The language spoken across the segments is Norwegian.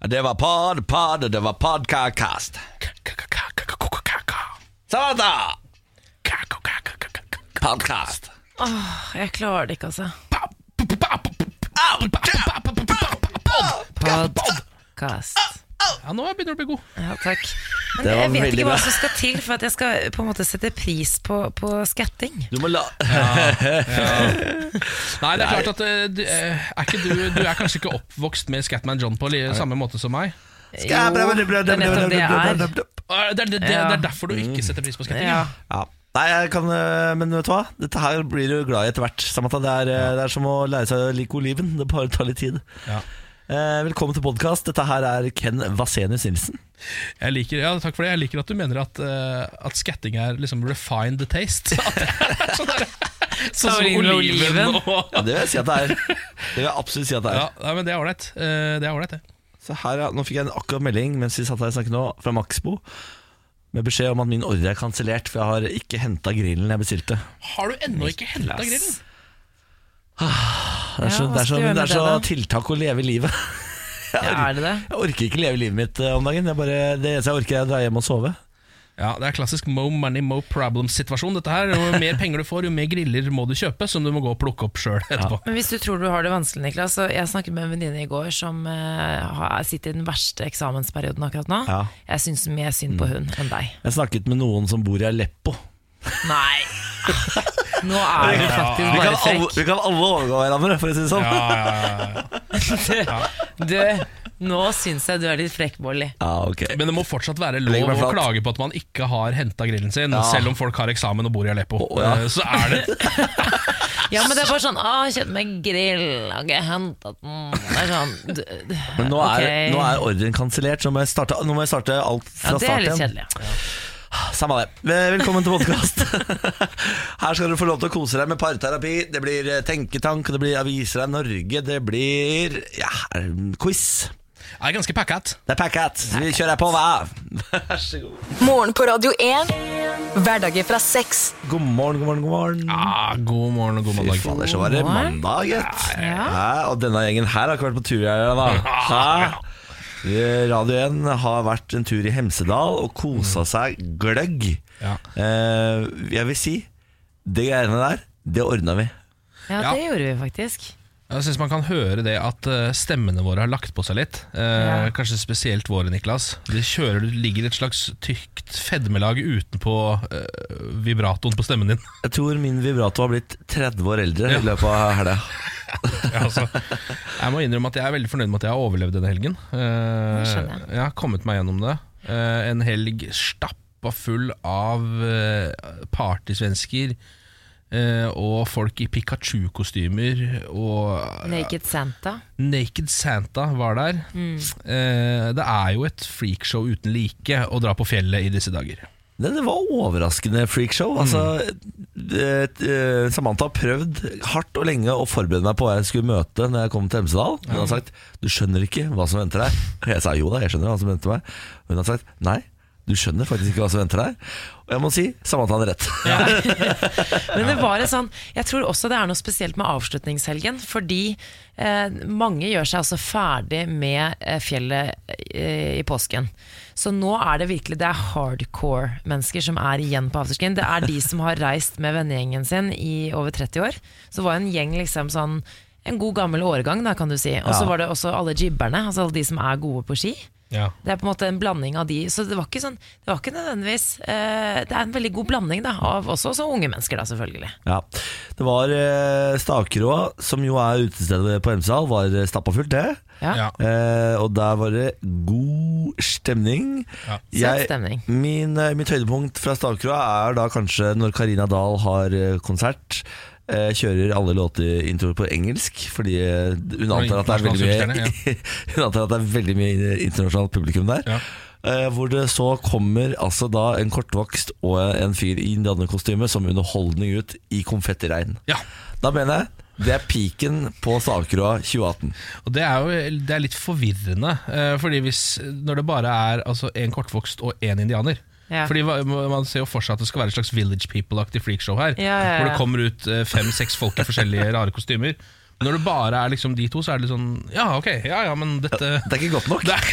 Det var pod, pod, det var podcast. Samantha! Åh, Jeg klarer det ikke, altså. Podkast. Ja, nå begynner du å bli god. Ja, takk. Men Det var jeg vet ikke hva som skal til for at jeg skal på en måte sette pris på, på skatting. Du må la Nei, det er klart at eh, du, eh, er ikke du, du er kanskje ikke oppvokst med Scatman John på samme måte som meg. Jo, det er nettopp det er. Det er, det, det, er derfor du ikke setter pris på skatting. Ja. Ja. Nei, jeg kan, øh, men vet du hva? Dette her blir du glad i etter hvert. Det er, det er som å lære seg å like oliven. Det bare tar litt tid. Ja. Eh, velkommen til podkast. Dette her er Ken Vasenius Nilsen. Jeg liker, ja, takk for det. Jeg liker at du mener at, uh, at skatting er liksom refined taste. Sånn der- Sånn som oliven oliven. og Ja, det vil jeg si at det er. Det vil jeg absolutt si at det er. ja, nei, men Det er ålreit. Eh, Det er ålreit, det. Så her, ja, Nå fikk jeg en akkurat melding mens vi satt her og snakket nå, fra Maxbo. Med beskjed om at min ordre er kansellert, for jeg har ikke henta grillen jeg bestilte. Har du ennå ikke henta grillen? Det er så, ja, det er så, det er så det tiltak å leve livet. Jeg, Ja, er det det? jeg orker ikke leve livet mitt eh, om dagen. Jeg bare, det eneste jeg orker, er å dra hjem og sove. Ja, Det er klassisk mo money, mo problem-situasjon. dette her Jo mer penger du får, jo mer griller må du kjøpe, som du må gå og plukke opp sjøl etterpå. Men hvis du tror du har det vanskelig, Niklas så Jeg snakket med en venninne i går som uh, sitter i den verste eksamensperioden akkurat nå. Ja. Jeg syns mer synd på hun enn deg. Jeg snakket med noen som bor i Aleppo. Nei! Nå er du faktisk bare frekk. vi kan alle overgå hverandre, for å si det sånn. Ja, ja, ja, ja. Du, nå syns jeg du er litt frekk, Molly. Ja, ok Men det må fortsatt være lov å klage på at man ikke har henta grillen sin, Ja. selv om folk har eksamen og bor i Aleppo. Oh, ja. Så er det Ja, men det er bare sånn Å, kjøpt meg grill, har ikke hentet den Det er sånn du, du, Men nå er, okay. nå er ordren kansellert, så må jeg starte, nå må jeg starte alt fra Ja, det er litt igjen. kjedelig. Samme det. Velkommen til podkast. Her skal du få lov til å kose deg med parterapi. Det blir eh, tenketank, det blir Aviser av Norge, det blir ja, quiz. er ganske pakket. Det er pakket. Vi kjører på, hva? Vær så god. Morgen på Radio 1. Hverdager fra seks. God morgen, god morgen, god morgen. Ja, god morgen og god mandag. Fy fader, så var det mandag, gitt. Ja. Hæ? Og denne gjengen her har ikke vært på tur i helga, da. Hæ? Radio 1 har vært en tur i Hemsedal og kosa seg gløgg. Ja. Eh, jeg vil si, det greiene der, det ordna vi. Ja, Ja. det gjorde vi faktisk. Jeg synes man kan høre det at eh, stemmene våre har lagt på seg litt. Eh, Ja. Kanskje spesielt våre, Niklas. Det kjører, ligger et slags tykt fedmelag utenpå eh, vibratoen på stemmen din. Jeg tror min vibrato har blitt 30 år eldre Ja. i løpet av helga. Ja, altså, jeg må innrømme at jeg er veldig fornøyd med at jeg har overlevd denne helgen. Eh, jeg. jeg har kommet meg gjennom det. Eh, en helg stappa full av uh, partysvensker eh, og folk i Pikachu-kostymer. Og Naked Santa. Naked Santa var der. Mm. Eh, det er jo et freakshow uten like å dra på fjellet i disse dager. Det, det var overraskende freakshow. Altså, det, eh, Samantha har prøvd hardt og lenge å forberede meg på hva jeg skulle møte når jeg kom til Hemsedal. Hun har sagt 'du skjønner ikke hva som venter deg'. Og jeg sa jo da, jeg skjønner hva som venter meg. Hun har sagt 'nei, du skjønner faktisk ikke hva som venter deg'. Og jeg må si Samantha hadde rett. Men det var en sånn Jeg tror også det er noe spesielt med avslutningshelgen, fordi eh, mange gjør seg altså ferdig med eh, fjellet eh, i påsken. Så nå er det virkelig Det er hardcore mennesker som er igjen på afterskin. Det er de som har reist med vennegjengen sin i over 30 år. Så var en gjeng liksom sånn en god gammel årgang, da, kan du si. Og så Ja. var det også alle jibberne, altså alle de som er gode på ski. Ja. Det er på en måte en blanding av de Så det var ikke sånn Det var ikke nødvendigvis eh, Det er en veldig god blanding da Av også så unge mennesker da selvfølgelig Ja. Det var eh, Stakerå, som jo er utestedet på Hemsedal, var stappa fullt, det. Ja, Ja. Eh, og der var det god stemning. Ja. Jeg, stemning. Min, eh, mitt høydepunkt fra Stavkroa er da kanskje når Karina Dahl har eh, konsert. Eh, Kjører alle låteintroer på engelsk, fordi eh, hun antar at det er veldig mye Hun antar at det er veldig mye internasjonalt publikum der. Ja. Eh, hvor det så kommer altså da en kortvokst og en fyr i indianerkostyme som underholdning ut i konfettiregn. Ja. Da mener jeg det er piken på Stavkroa 2018. Og det er jo det er litt forvirrende, fordi hvis, når det bare er altså, en kortvokst og en indianer Ja. Fordi Man ser jo for seg at det skal være et slags Village People-aktig freakshow her. Ja, ja, ja. Hvor det kommer ut eh, fem-seks folk i forskjellige rare kostymer. Når det bare er liksom de to, så er det litt sånn Ja, ok, ja ja, men dette Det er ikke godt nok. det er,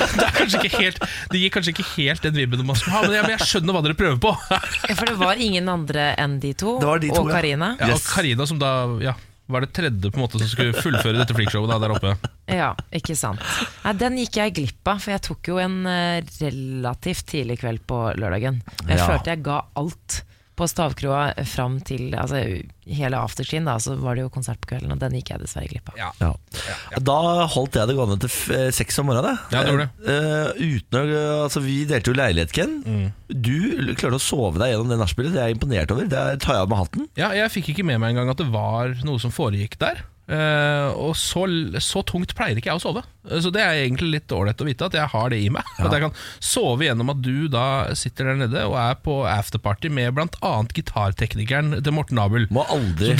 det er kanskje ikke helt Det gir kanskje ikke helt den vibben man skal ha, men jeg, men jeg skjønner hva dere prøver på. Ja, For det var ingen andre enn de to, de to, og ja. yes. Ja, og Karina som da ja, var det tredje på en måte som skulle fullføre dette freakshowet der oppe. Ja, ikke sant. Nei, den gikk jeg glipp av, for jeg tok jo en eh, relativt tidlig kveld på lørdagen. Jeg Ja. følte jeg ga alt på stavkroa fram til altså, hele afterskien, da, så var det jo konsert på kvelden, og den gikk jeg dessverre glipp av. Ja. Ja. Da holdt jeg det gående til eh, seks om morgenen. Ja, det gjorde Eh, uten å, altså, vi delte jo leilighet, Ken. Mm. Du klarte å sove deg gjennom det nachspielet. Det er jeg imponert over. Det tar jeg av med hatten. Ja, jeg fikk ikke med meg engang at det var noe som foregikk der. Uh, og så, så tungt pleier ikke jeg å sove. Så det er egentlig litt ålreit å vite at jeg har det i meg. At jeg kan sove gjennom at du da sitter der nede og er på afterparty med bl.a. gitarteknikeren til Morten Abel, Må aldri,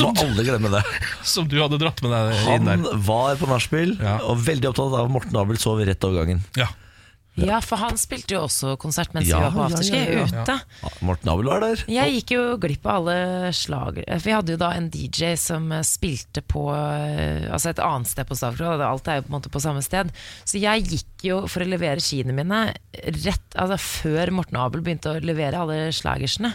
må aldri glemme det. som du hadde dratt med deg inn Han der. var på nachspiel Ja. og veldig opptatt av at Morten Abel sov rett over gangen. Ja. Ja, for han spilte jo også konsert mens Ja, vi var på ja, afterski ja, ja. ute. Ja, Morten Abel var der. Jeg gikk jo glipp av alle slager For vi hadde jo da en DJ som eh, spilte på eh, Altså et annet sted på Stavkroa. Alt er jo på en måte på samme sted. Så jeg gikk jo for å levere skiene mine rett altså før Morten Abel begynte å levere alle slagersene.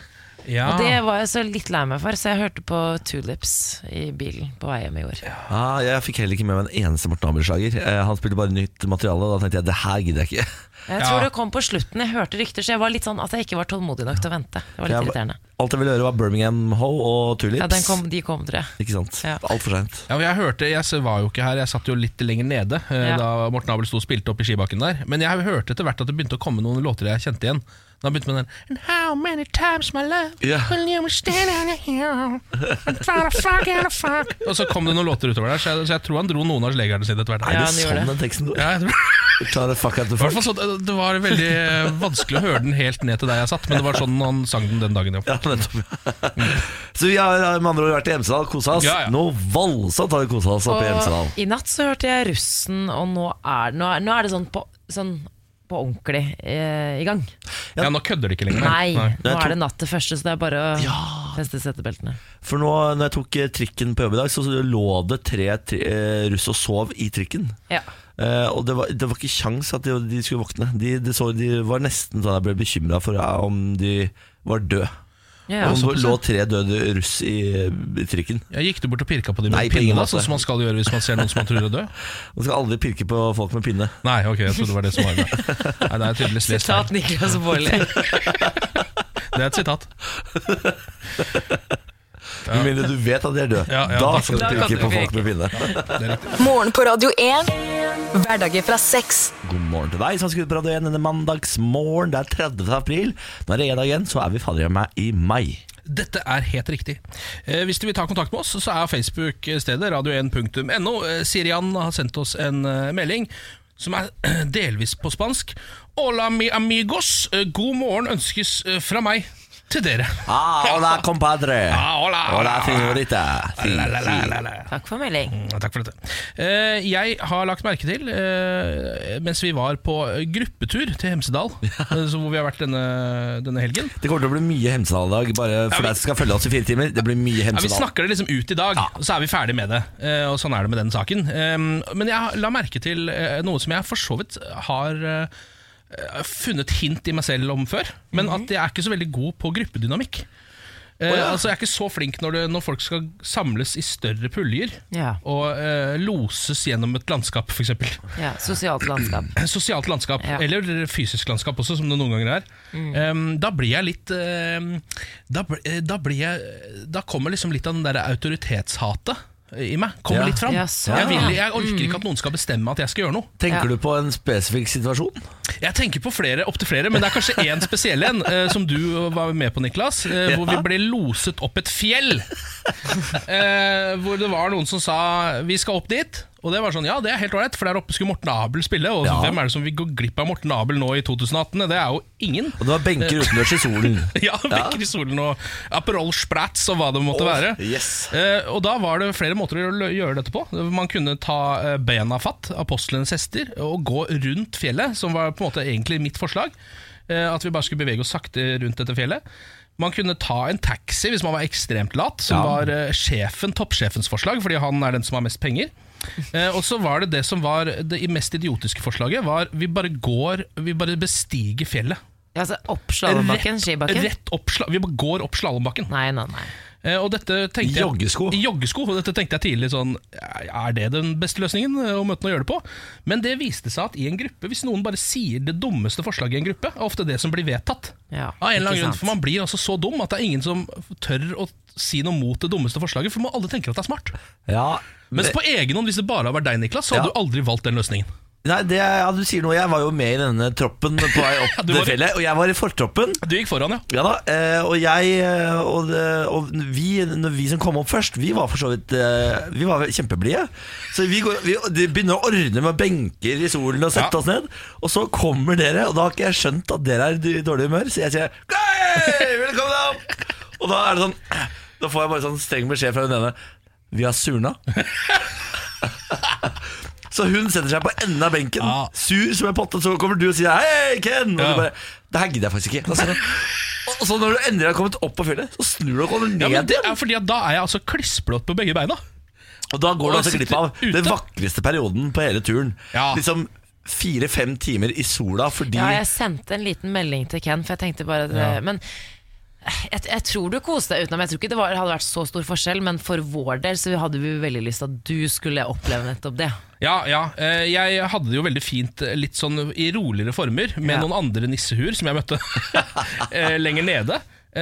Ja. Og det var jeg så litt lei meg for, så jeg hørte på Tulips i bilen på vei hjem i går. Ah, jeg fikk heller ikke med meg en eneste Morten Abel-slager. Eh, Han spilte bare nytt materiale, og da tenkte jeg det her gidder jeg ikke. Jeg Ja. tror det kom på slutten. Jeg hørte rykter, så jeg var litt sånn at jeg ikke var tålmodig nok til å vente. Det var litt Jeg- irriterende. Alt jeg ville høre, var Birmingham Ho og Tulips. Ja, den kom, de kom, tror jeg. Ikke sant? Ja. Altfor seint. Ja, jeg hørte, jeg var jo ikke her, jeg satt jo litt lenger nede eh, Ja. da Morten Abel sto og spilte opp i skibakken der. Men jeg hørte etter hvert at det begynte å komme noen låter jeg kjente igjen. Da begynte med den And how many times my love Ja. Will you stand on hill And try to fuck and fuck Og så kom det noen låter utover der, så jeg, så jeg tror han dro noen av slegerne sine etter hvert. Er Ja, det han gjorde sånn den teksten går? Ja, jeg tror Ta det fuck out the I hvert fuck. fall så, det- det var veldig eh, vanskelig å høre den helt ned til der jeg satt, men det var sånn han sang den den dagen. Ja. Ja, nettopp. Så vi har med andre ord vært i Hemsedal, kosa oss. Ja, ja. Noe voldsomt har vi kosa oss oppe i Hemsedal. Og i natt så hørte jeg Russen, og nå er, nå er, nå er det sånn på, sånn på ordentlig eh, i gang. Ja, nå kødder de ikke lenger. Nei, Nei. nå er det natt til første, så det er bare å feste setebeltene. For nå, når jeg tok eh, trikken på jobb i dag, så lå det tre tri eh, russ og sov i trikken. Ja. Eh, og det var, det var ikke kjangs at de, de skulle våkne. De, de, så, de var nesten sånn jeg ble bekymra for eh, om de var døde. Ja, og så lå tre døde russ i, i trikken. Ja, gikk du bort og pirka på dem med Nei, på ingen pinne, da, måte. sånn som man skal gjøre hvis man ser noen som man tror er død? Man skal aldri pirke på folk med pinne. Nei, ok, jeg trodde det var det som var det. Nei, det er tydeligvis lest feil. Sitat Niklas Baarli. Det er et sitat. Med mindre du vet at de er døde. Ja, ja, da skal du pirke på folk med pinne. Morgen på Radio 1. Hverdager fra seks. God morgen til deg som skal ut på Radio 1 denne mandagsmorgen. Det er 30. april. Nå er det en dag igjen, så er vi fader meg i mai. Dette er helt riktig. Eh, hvis du vil ta kontakt med oss, så er Facebook-stedet radio1.no. Eh, Sirian har sendt oss en eh, melding som er delvis på spansk. Hola mi amigos, Eh, god morgen ønskes eh, fra meg til dere. Ah, hola, compadre. Ah, hola, hola. señorita. Si, La, la, la, la, la. Takk for melding. Mm, Takk for dette. Uh, jeg har lagt merke til, uh, mens vi var på gruppetur til Hemsedal, så hvor vi har vært denne, denne helgen Det kommer til å bli mye Hemsedal i dag, bare for Ja, vi- deg som skal følge oss i fire timer. Det blir mye ja, Vi snakker det liksom ut i dag, og så er vi ferdig med det. Eh, og sånn er det med den saken. Eh, men jeg la merke til noe som jeg for så vidt har funnet hint i meg selv om før. Men at jeg er ikke så veldig god på gruppedynamikk. Eh, ja. altså Jeg er ikke så flink når, det, når folk skal samles i større puljer Ja. og eh, loses gjennom et landskap, f.eks. ja. Sosialt landskap. Sosialt landskap, Ja. eller fysisk landskap også, som det noen ganger er. Um, da blir jeg litt uh, da, eh, da blir jeg Da kommer liksom litt av den der autoritetshatet i meg. Kommer Ja. litt fram. Ja, sånn, jeg, vil, jeg orker ikke at noen skal bestemme at jeg skal gjøre noe. Tenker Ja. du på en spesifikk situasjon? Jeg tenker på flere, opptil flere, men det er kanskje én spesiell en, eh, som du var med på, Niklas. eh, Hvor vi ble loset opp et fjell. Eh, hvor det var noen som sa 'vi skal opp dit'. Og det var sånn, ja det er helt ålreit, for der oppe skulle Morten Abel spille. Og Ja. hvem er det som vil gå glipp av Morten Abel nå i 2018? Det er jo ingen. Og det var benker utendørs i solen. Ja, vekker i solen og Aperol Spratz og hva det måtte være. Yes. Eh, og da var det flere måter å gjøre dette på. Man kunne ta eh, bena fatt, apostlenes hester, og gå rundt fjellet, som var på en måte egentlig mitt forslag. Eh, at vi bare skulle bevege oss sakte rundt dette fjellet. Man kunne ta en taxi hvis man var ekstremt lat, som Ja. var eh, sjefen, toppsjefens forslag, fordi han er den som har mest penger. Eh, og så var det det som var det mest idiotiske forslaget, var vi bare går, vi bare bestiger fjellet. Ja, altså opp slalåmbakken, skibakken? rett opp, vi bare går opp slalåmbakken. Nei, nei, nei. Eh, og dette tenkte jeg, joggesko. I joggesko, og dette tenkte jeg tidlig sånn Er det den beste løsningen eh, å møte noe å gjøre det på? Men det viste seg at i en gruppe, hvis noen bare sier det dummeste forslaget i en gruppe, er ofte det som blir vedtatt. Ja, Av en eller annen grunn. For man blir altså så dum at det er ingen som tør å si noe mot det dummeste forslaget, for man alle tenker at det er smart. Ja, Mens på egen hånd, hvis det bare hadde vært deg, Niklas, så hadde Ja. du aldri valgt den løsningen. Nei, det, ja, du sier noe. Jeg var jo med i denne troppen på vei opp det var fjellet, og jeg var i fortroppen. Du gikk foran, ja. Ja da, eh, og jeg eh, og, det- og vi, når vi som kom opp først, vi var for så vidt eh, Vi var kjempeblide. Så vi, går, vi de begynner å ordne med benker i solen og sette Ja. oss ned. Og så kommer dere, og da har ikke jeg skjønt at dere er i dårlig humør, så jeg sier Hei, velkommen opp! Og da er det sånn Da får jeg bare sånn streng beskjed fra hun ene. Vi har surna. Så hun setter seg på enden av benken, Ja. sur som en potte. Så kommer du og sier 'hei, Ken'. Og Ja. du bare 'det her gidder jeg faktisk ikke'. Og så, og så når du endelig har kommet opp på fjellet, så snur du og kommer ned ja men det igjen. er fordi at Da er jeg altså klissblått på begge beina. Og da går du og altså glipp av ute. den vakreste perioden på hele turen. Ja. Liksom fire-fem timer i sola fordi Ja, jeg sendte en liten melding til Ken, for jeg tenkte bare at det, Ja. Men jeg, jeg tror du koste deg utenom. Jeg tror ikke det var, hadde vært så stor forskjell, men for vår del så hadde vi veldig lyst til at du skulle oppleve nettopp det. Ja, ja. eh, Jeg hadde det jo veldig fint eh, litt sånn i roligere former med Ja. noen andre nissehuer som jeg møtte eh, lenger nede.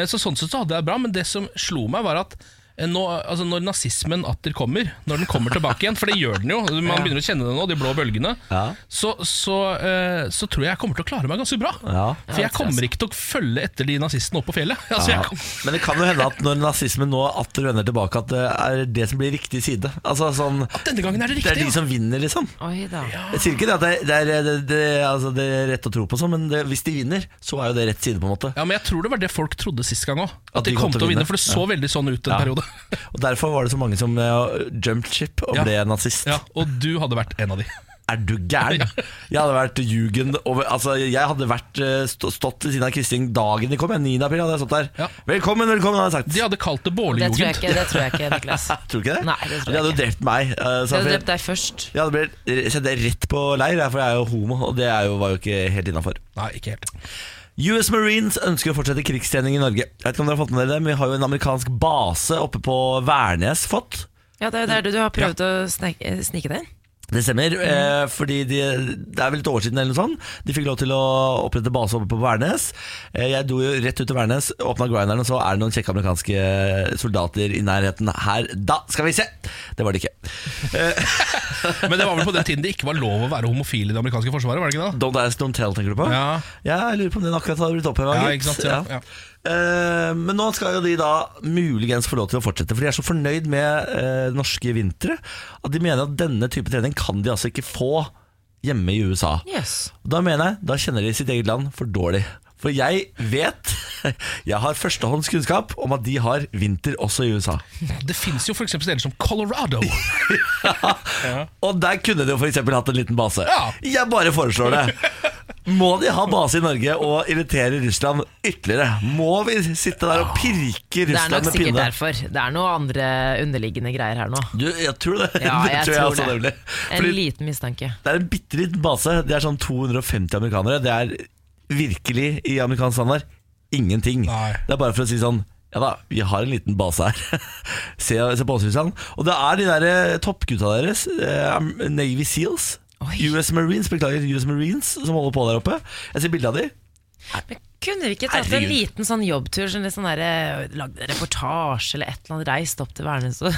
Så sånn sett så hadde jeg det bra, men det som slo meg var at nå, altså når nazismen atter kommer, når den kommer tilbake igjen, for det gjør den jo, man begynner å kjenne det nå, de blå bølgene, Ja. så, så, uh, så tror jeg jeg kommer til å klare meg ganske bra. Ja. For jeg kommer ikke til å følge etter de nazistene opp på fjellet. Altså, Ja. jeg Men det kan jo hende at når nazismen nå atter vender tilbake, at det er det som blir riktig side. Altså sånn denne gangen er det riktig, Det er de som vinner, liksom. Oi da. Jeg sier ikke det at det, det, er, det, det, altså det er rett å tro på sånn, men det, hvis de vinner, så er jo det rett side, på en måte. Ja, men jeg tror det var det folk trodde sist gang òg. At, At de kom til å vinne. For det så Ja. veldig sånn ut en Ja. periode. Og Derfor var det så mange som uh, jumped ship og Ja. ble nazist. Ja, Og du hadde vært en av de. Er du gæren? Jeg hadde vært jugend over, Altså jeg hadde vært eh, stått ved siden av Kristin dagen de kom. ja, 9. april hadde jeg stått der. Ja. Velkommen, velkommen, hadde jeg sagt. De hadde kalt det Det tror jeg ikke, det tror jeg ikke Niklas. Tror du ikke det? Nei, det tror De hadde jo drept meg. eh, så Jeg hadde drept deg først. jeg hadde blitt sendt rett på leir, for jeg er jo homo, og det er jo, var jo ikke helt innafor. Nei, ikke helt. US Marines ønsker å fortsette krigstrening i Norge. Jeg vet ikke om dere har fått med dere det, men Vi har jo en amerikansk base oppe på Værnes fått. Ja, det er der du, har prøvd å snek, snike deg inn. Det stemmer, eh, fordi de, det er vel et år siden eller noe sånt. De fikk lov til å opprette base oppe på Værnes. Eh, jeg dro jo rett ut til Værnes, åpna grinderen, og så er det noen kjekke amerikanske soldater i nærheten her. Da skal vi se! Det var det ikke. Men det var vel på den tiden det ikke var lov å være homofil i det amerikanske forsvaret? var det ikke da? Don't ask, don't tell, tenker du på? Ja, Ja, jeg lurer på om den akkurat hadde blitt oppheva. ja ikke sant? Ja, ja. Eh, men nå skal jo de da muligens få lov til å fortsette, for de er så fornøyd med eh, norske vintre at de mener at denne type trening kan de altså ikke få hjemme i USA. Yes. Da mener jeg, da kjenner de sitt eget land for dårlig. For jeg vet, jeg har førstehåndskunnskap om at de har vinter også i USA. Det fins jo f.eks. steder som Colorado. Og der kunne de jo f.eks. hatt en liten base. Ja. Jeg bare foreslår det. Må de ha base i Norge og irritere Russland ytterligere? Må vi sitte der og pirke Russland med pinne? Det er nok sikkert derfor. Det er noe andre underliggende greier her nå. Du, jeg tror det. Ja, det jeg tror jeg tror også det. nemlig. En liten mistanke. det er en bitte liten base. Det er sånn 250 amerikanere. Det er virkelig, i amerikansk standard, ingenting. Nei. Det er bare for å si sånn ja da, vi har en liten base her. se, se på oss, Russland. Og det er de der eh, toppgutta deres, eh, Navy Seals, Oi. US Marines, beklager, US Marines, som holder på der oppe. Jeg ser bilde av de. Men kunne vi ikke tatt en liten sånn jobbtur, sånn sånn der, lagd en reportasje eller et eller annet, reist opp til Værnes og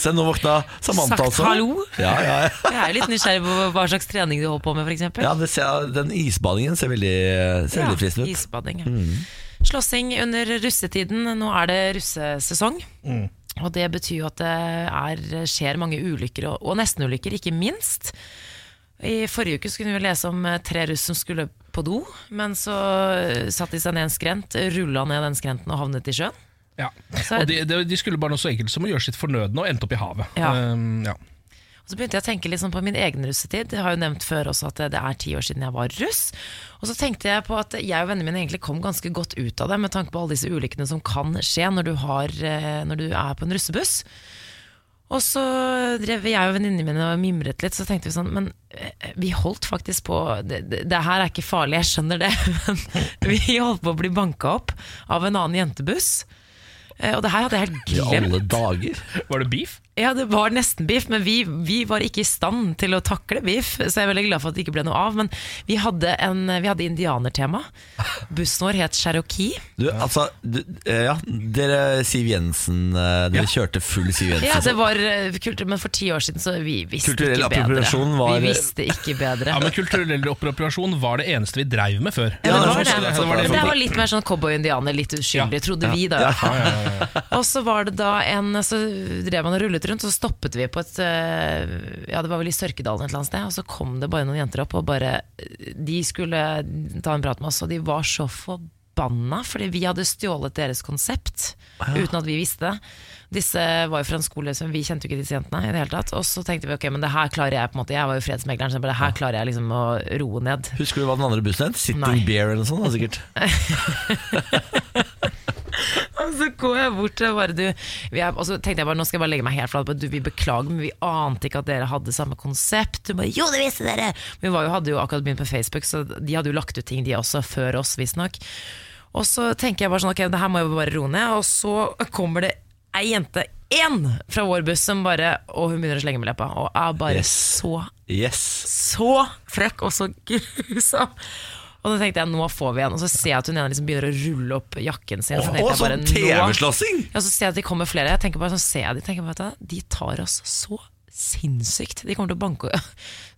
Se, nå våkna Samantha sagt hallo? Ja, ja, ja. Jeg er litt nysgjerrig på hva slags trening du holder på med, f.eks. ja ser, den isbadingen ser veldig, ser veldig fristende ut. Mm. Isbading. Ja. Slåssing under russetiden. Nå er det russesesong. Mm. Og det betyr jo at det er, skjer mange ulykker, og, og nestenulykker, ikke minst. I forrige uke kunne vi lese om eh, tre russ som skulle på do, men så eh, satte de seg ned en skrent, rulla ned den skrenten og havnet i sjøen. Ja. Så- Og de, de, skulle bare noe så enkelt som å gjøre sitt fornødne og endte opp i havet. Ja. Um, ja. Så begynte jeg å tenke liksom på min egen russetid. Jeg har jo nevnt før også at det, det er ti år siden jeg var russ. Og så tenkte jeg på at jeg og vennene mine egentlig kom ganske godt ut av det, med tanke på alle disse ulykkene som kan skje når du, har, eh, når du er på en russebuss. Og så drev jeg og venninnene mine og mimret litt, så tenkte vi sånn Men eh, vi holdt faktisk på Det, det, det her er ikke farlig, jeg skjønner det, men vi holdt på å bli banka opp av en annen jentebuss. Eh, Og det her hadde jeg helt I alle dager. Var det beef? Ja, det var nesten beef, men vi, vi var ikke i stand til å takle beef. Så jeg er veldig glad for at det ikke ble noe av. Men vi hadde, en, vi hadde indianertema. Bussen vår het Cherokee. Du, altså, du, eh, ja, dere Siv Jensen eh, Dere Ja. kjørte full Siv Jensen. Ja, det var kultur, kult, men for ti år siden så vi visste Kulturell ikke bedre. var- Vi visste ikke bedre. Ja, men Kulturell appropriasjon var det eneste vi dreiv med før. Ja, det var det det. var, Det det. var litt mer sånn cowboy-indianer, litt uskyldig, Ja. trodde vi da. Ja. Og så var det da en Så drev han og rullet rundt, så stoppet vi på et eh, Ja, det var vel i Sørkedalen et eller annet sted, og så kom det bare noen jenter opp og bare De skulle ta en prat med oss, og de var så forbanna, fordi vi hadde stjålet deres konsept uten at vi visste det. Disse var jo fra en skole som vi kjente jo ikke disse jentene i det hele tatt. Og så tenkte vi ok, men det her klarer jeg på en måte Jeg var jo fredsmegleren, så det her klarer jeg liksom å roe ned. Husker du hva den andre bussen het? Sitting Nei. Bear eller noe sånt? da, sikkert Og så går jeg bort til bare du vi er, Og så tenkte jeg bare, nå skal jeg bare legge meg helt flat du, vi beklager, men vi ante ikke at dere hadde samme konsept. Du bare, jo, det visste dere! Vi var jo, hadde jo akkurat begynt på Facebook, så de hadde jo lagt ut ting de også, før oss visstnok. Og så tenker jeg bare sånn, ok, det her må jeg bare roe ned. Og så kommer det ei jente, én, fra vår buss som bare Og hun begynner å slenge med leppa, og er bare Yes. så Yes. så frekk og så grusom. Og da tenkte jeg, nå får vi en. Og så ser jeg at hun ene liksom begynner å rulle opp jakken sin. Åh, så tenkte sånn TV-slåssing! ja, så ser jeg at de kommer flere. Jeg tenker bare sånn, ser jeg de, tenker bare, de tar oss så sinnssykt. De kommer til å banke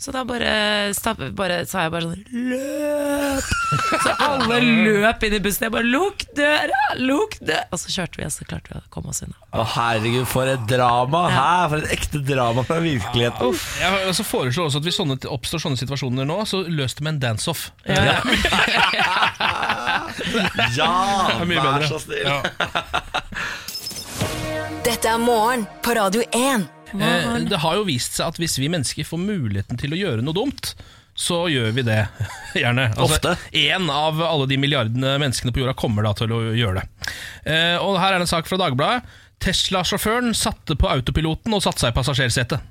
Så da bare, stapp, bare sa jeg bare sånn Løp! Så alle løp inn i bussen. Jeg bare Lukk døra! Lukk døra! Og så kjørte vi, og så klarte vi å komme oss unna. Å herregud, for et drama! Hæ? For et ekte drama fra virkeligheten. Jeg så foreslår også at Hvis sånne, oppstår sånne situasjoner nå, så løs det med en dance-off. Ja, ja. vær så snill. Ja. Dette er morgen på Radio 1. Eh, det har jo vist seg at hvis vi mennesker får muligheten til å gjøre noe dumt, så gjør vi det gjerne. Altså, Ofte. En av alle de milliardene menneskene på jorda kommer da til å gjøre det. Eh, og her er en sak fra Dagbladet. Tesla-sjåføren satte på autopiloten og satte seg i passasjersetet.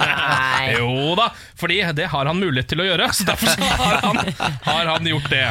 Nei. Jo da, fordi det har han mulighet til å gjøre, så derfor så har, han, har han gjort det.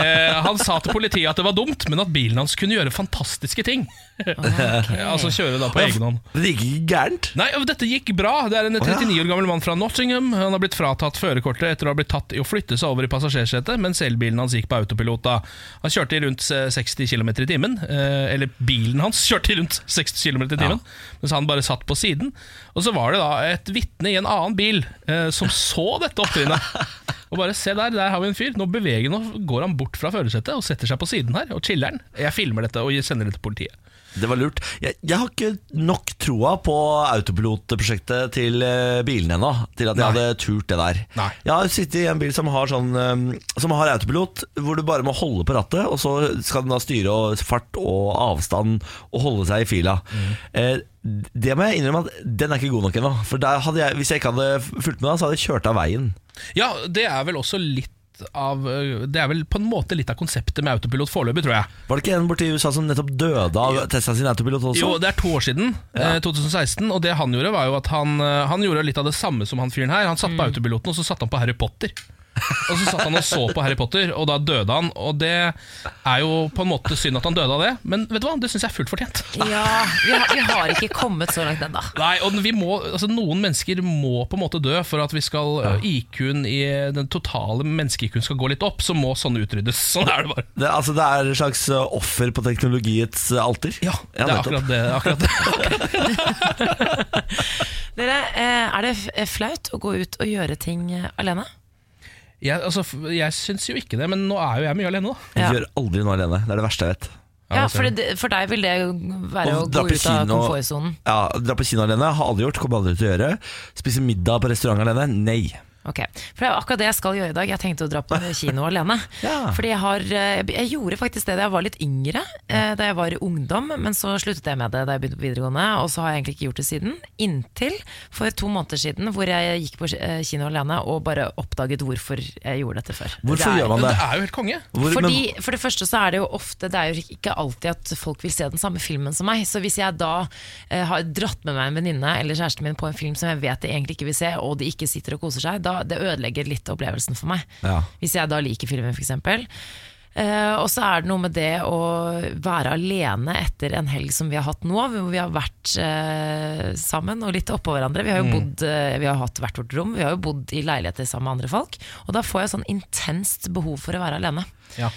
Eh, han sa til politiet at det var dumt, men at bilen hans kunne gjøre fantastiske ting. Altså kjøre da på egen hånd. Det gikk ikke gærent. Nei, dette gikk bra. Det er en 39 år gammel mann fra Nottingham. Han har blitt fratatt førerkortet etter å ha blitt tatt i å flytte seg over i passasjersetet, mens elbilen hans gikk på autopilot. da. Han kjørte i rundt eh, 60 km i timen. eh, Eller bilen hans kjørte i rundt 60 km i timen, mens han bare satt på siden. Og så var det da et vitne i en annen bil eh, som så dette opptrinnet. Og bare se der, der har vi en fyr. Nå beveger nå går han bort fra førersetet og setter seg på siden her og chiller'n. Jeg filmer dette og sender det til politiet. Det var lurt. Jeg, jeg har ikke nok troa på autopilotprosjektet til eh, bilene ennå, til at jeg Nei. hadde turt det der. Nei. Jeg har sittet i en bil som har, sånn, eh, som har autopilot, hvor du bare må holde på rattet, og så skal den da styre og fart og avstand og holde seg i fila. Mm. Eh, det må jeg innrømme at den er ikke god nok ennå. For jeg, hvis jeg ikke hadde fulgt med, da, så hadde jeg kjørt av veien. Ja, det er vel også litt av Det er vel på en måte litt av konseptet med autopilot foreløpig, tror jeg. Var det ikke en borti USA som nettopp døde av Tesla sin autopilot også? Jo, det er to år siden, Ja. eh, 2016, og det han gjorde, var jo at han, eh, han gjorde litt av det samme som han fyren her. Han satt på autopiloten, og så satte han på Harry Potter. Og så satt han og så på Harry Potter, og da døde han. Og det er jo på en måte synd at han døde av det, men vet du hva, det syns jeg er fullt fortjent. Ja, vi har, vi har ikke kommet så langt ennå. Nei, og vi må, altså Noen mennesker må på en måte dø for at vi skal ja. IQ-en i den totale menneske-IQ-en skal gå litt opp. Så må sånne utryddes. Sånn er det bare. Det, altså, det er et slags uh, offer på teknologiets uh, alter. Ja, det er akkurat det. Akkurat det. Dere, eh, er det flaut å gå ut og gjøre ting eh, alene? Jeg, altså, jeg syns jo ikke det, men nå er jo jeg mye alene, da. Jeg Ja. gjør aldri noe alene. Det er det verste jeg vet. Ja, for, det, for deg vil det være Å å gå ut av komfortsonen. Ja, Dra på kino alene har aldri gjort, kommer aldri til å gjøre. Spise middag på restaurant alene? Nei. Ok, for det er akkurat det jeg skal gjøre i dag. Jeg tenkte å dra på kino alene. Ja. Fordi jeg har eh, Jeg gjorde faktisk det da jeg var litt yngre, eh, da jeg var i ungdom, men så sluttet jeg med det da jeg begynte på videregående, og så har jeg egentlig ikke gjort det siden. Inntil for to måneder siden, hvor jeg gikk på eh, kino alene og bare oppdaget hvorfor jeg gjorde dette før. Hvorfor Det er- gjør man det? det er jo helt konge. Hvor, fordi, men, for det første så er det jo ofte Det er jo ikke alltid at folk vil se den samme filmen som meg. Så hvis jeg da eh, har dratt med meg en venninne eller kjæresten min på en film som jeg vet de egentlig ikke vil se, og de ikke sitter og koser seg, da det ødelegger litt opplevelsen for meg. Ja. Hvis jeg da liker filmen, f.eks. Uh, og så er det noe med det å være alene etter en helg som vi har hatt nå, hvor vi har vært uh, sammen og litt oppå hverandre. Vi har jo bodd, uh, vi har hatt hvert vårt rom, vi har jo bodd i leiligheter sammen med andre folk. Og da får jeg sånn intenst behov for å være alene. Ja.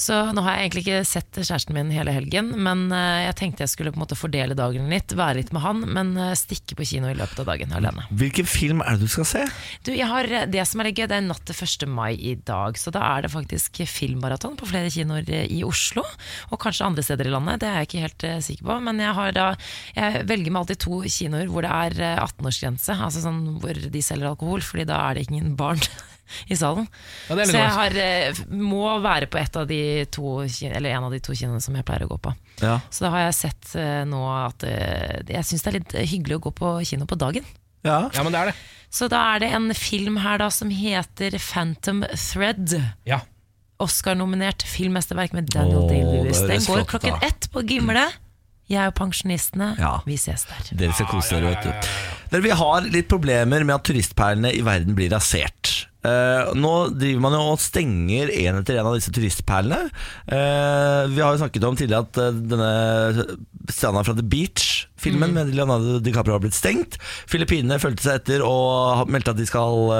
Så nå har jeg egentlig ikke sett kjæresten min hele helgen, men eh, jeg tenkte jeg skulle på en måte fordele dagen litt, være litt med han, men eh, stikke på kino i løpet av dagen alene. hvilken film er det du skal se? Du, jeg har, eh, det som er gøy, det er natt til 1. mai i dag, så da er det faktisk filmmaraton på flere kinoer i Oslo, og kanskje andre steder i landet, det er jeg ikke helt sikker på, men jeg, har da, jeg velger meg alltid to kinoer hvor det er eh, 18-årsgrense, altså sånn hvor de selger alkohol, fordi da er det ingen barn i salen. Ja, så jeg har, eh, må være på et av de to, eller en av de to kinoene som jeg pleier å gå på. Ja. Så da har jeg sett eh, nå at eh, jeg syns det er litt hyggelig å gå på kino på dagen. Ja. ja, men det er det. Så da er det en film her da som heter Phantom Thread. Ja. Oscar-nominert filmmesterverk med Daniel Åh, Day-Lewis. Den går flott klokken da. ett på Gimle. Jeg og pensjonistene, Ja. vi ses der. Dere skal kose dere, vet du. Dere, vi har litt problemer med at turistperlene i verden blir rasert. Eh, nå driver man jo og stenger en etter en av disse turistperlene. Uh, vi har jo snakket om tidligere at uh, denne stranda fra The Beach-filmen med Leonardo DiCaprio har blitt stengt. Filippinene fulgte seg etter og meldte at de skal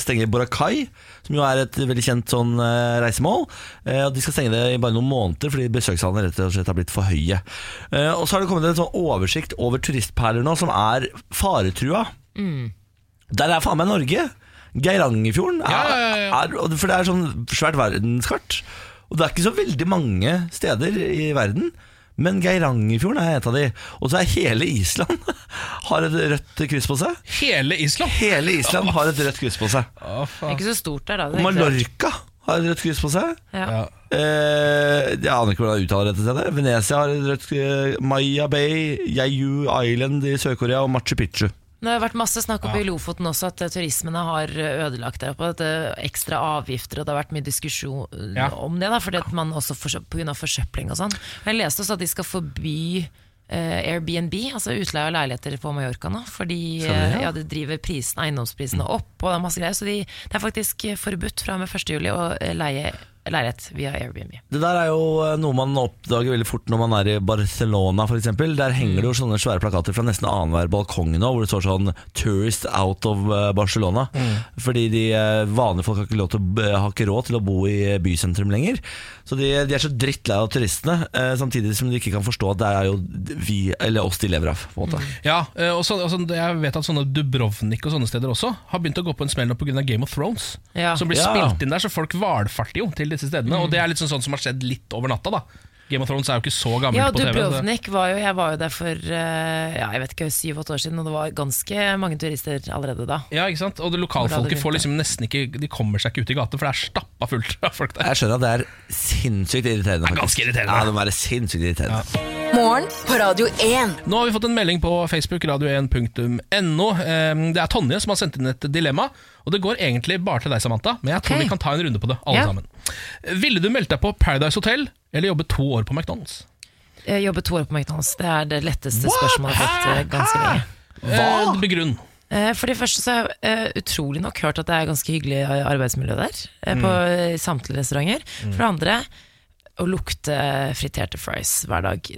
stenge Boracay, som jo er et veldig kjent sånn reisemål. De skal stenge det i bare noen måneder fordi besøkstallene rett og slett har blitt for høye. Og så har det kommet en sånn oversikt over turistperler nå som er faretrua. Der er faen meg Norge. Geirangerfjorden. Er, Ja, ja, ja, Er, for det er sånn svært verdenskart. Og det er ikke så veldig mange steder i verden. Men Geirangerfjorden er et av de. Og så er hele Island har et rødt kryss på seg. Hele Island. Hele Island har et rødt kryss på seg. Å, Det er ikke så stort der, da. Og Det er. Mallorca har et rødt kryss på seg. Ja. Ja. Eh, jeg aner ikke hvordan jeg uttaler dette stedet. Venezia har et rødt kryss. Maya Bay, Yayu Island i Sør-Korea og Machu Picchu. Det har vært masse snakk oppe i Lofoten også at eh, turismene har ødelagt det. oppe. At det er ekstra avgifter, og det har vært mye diskusjon eh, Ja. om det. da Fordi at man også Pga. på forsøpling og sånn. Jeg leste også at de skal forby eh, Airbnb, altså utleie av leiligheter på Mallorca nå. Fordi det, de, ja? eh, ja, det driver prisen, eiendomsprisene opp, og det er masse greier. Så de, det er faktisk forbudt fra og med 1. juli å eh, leie leilighet via Airbnb. Det der er jo eh, noe man oppdager veldig fort når man er i Barcelona f.eks. Der henger det jo sånne svære plakater fra nesten annenhver balkong nå, hvor det står sånn 'Tourist out of Barcelona'. Barcelona'. Fordi de eh, vanlige folk har ikke, lov til, å har ikke råd til å bo i eh, bysentrum lenger. Så de, de er så drittlei av turistene, eh, samtidig som de ikke kan forstå at det er jo vi, eller oss de lever av. på en måte Ja, eh, og så, og så, Jeg vet at sånne Dubrovnik og sånne steder også har begynt å gå på en smell nå pga. Game of Thrones. Ja. Som blir Ja. spilt inn der, så folk valfarter jo til disse stedene. Og det er litt sånn, sånn som har skjedd litt over natta. da Game of Thrones er jo ikke så gammelt Ja, på TV. Ja, Dubrovnik var jo Jeg var jo der for eh, ja, jeg vet ikke, syv-åtte år siden, og det var ganske mange turister allerede da. Ja, ikke sant? Og det lokalfolket får liksom nesten ikke De kommer seg ikke ut i gata, for det er stappa fullt av folk der. Jeg skjønner at det er sinnssykt irriterende. Det er ganske irriterende. Ja, det må være sinnssykt irriterende. Morgen på Radio 1. Nå har vi fått en melding på Facebook, radio1.no. Eh, Det er Tonje som har sendt inn et dilemma. Og det går egentlig bare til deg, Samantha, men jeg tror okay. vi kan ta en runde på det, alle Ja. sammen. Ville du meldt deg på Paradise Hotel eller jobbe to år på McDonald's? Jeg jobber to år på McDonald's. Det er det letteste spørsmålet jeg har fått eh, ganske lenge. Hva? Eh, begrunn. Eh, For det første så har jeg eh, utrolig nok hørt at det er ganske hyggelig arbeidsmiljø der, eh, på Mm. eh, samtlige restauranter. For det andre, å lukte friterte fries hver dag.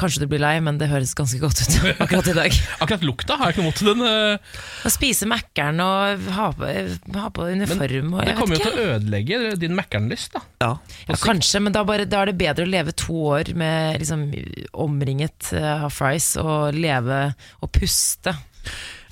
Kanskje du blir lei, men det høres ganske godt ut akkurat i dag. Akkurat lukta har jeg ikke noe mot den. uh... Å spise Mækkern og ha på, ha på uniform og Det kommer jo til å ødelegge din Mækkern-lyst. da Ja. Ja, kanskje, men da, bare, da er det bedre å leve to år med liksom, omringet av uh, fries og leve og puste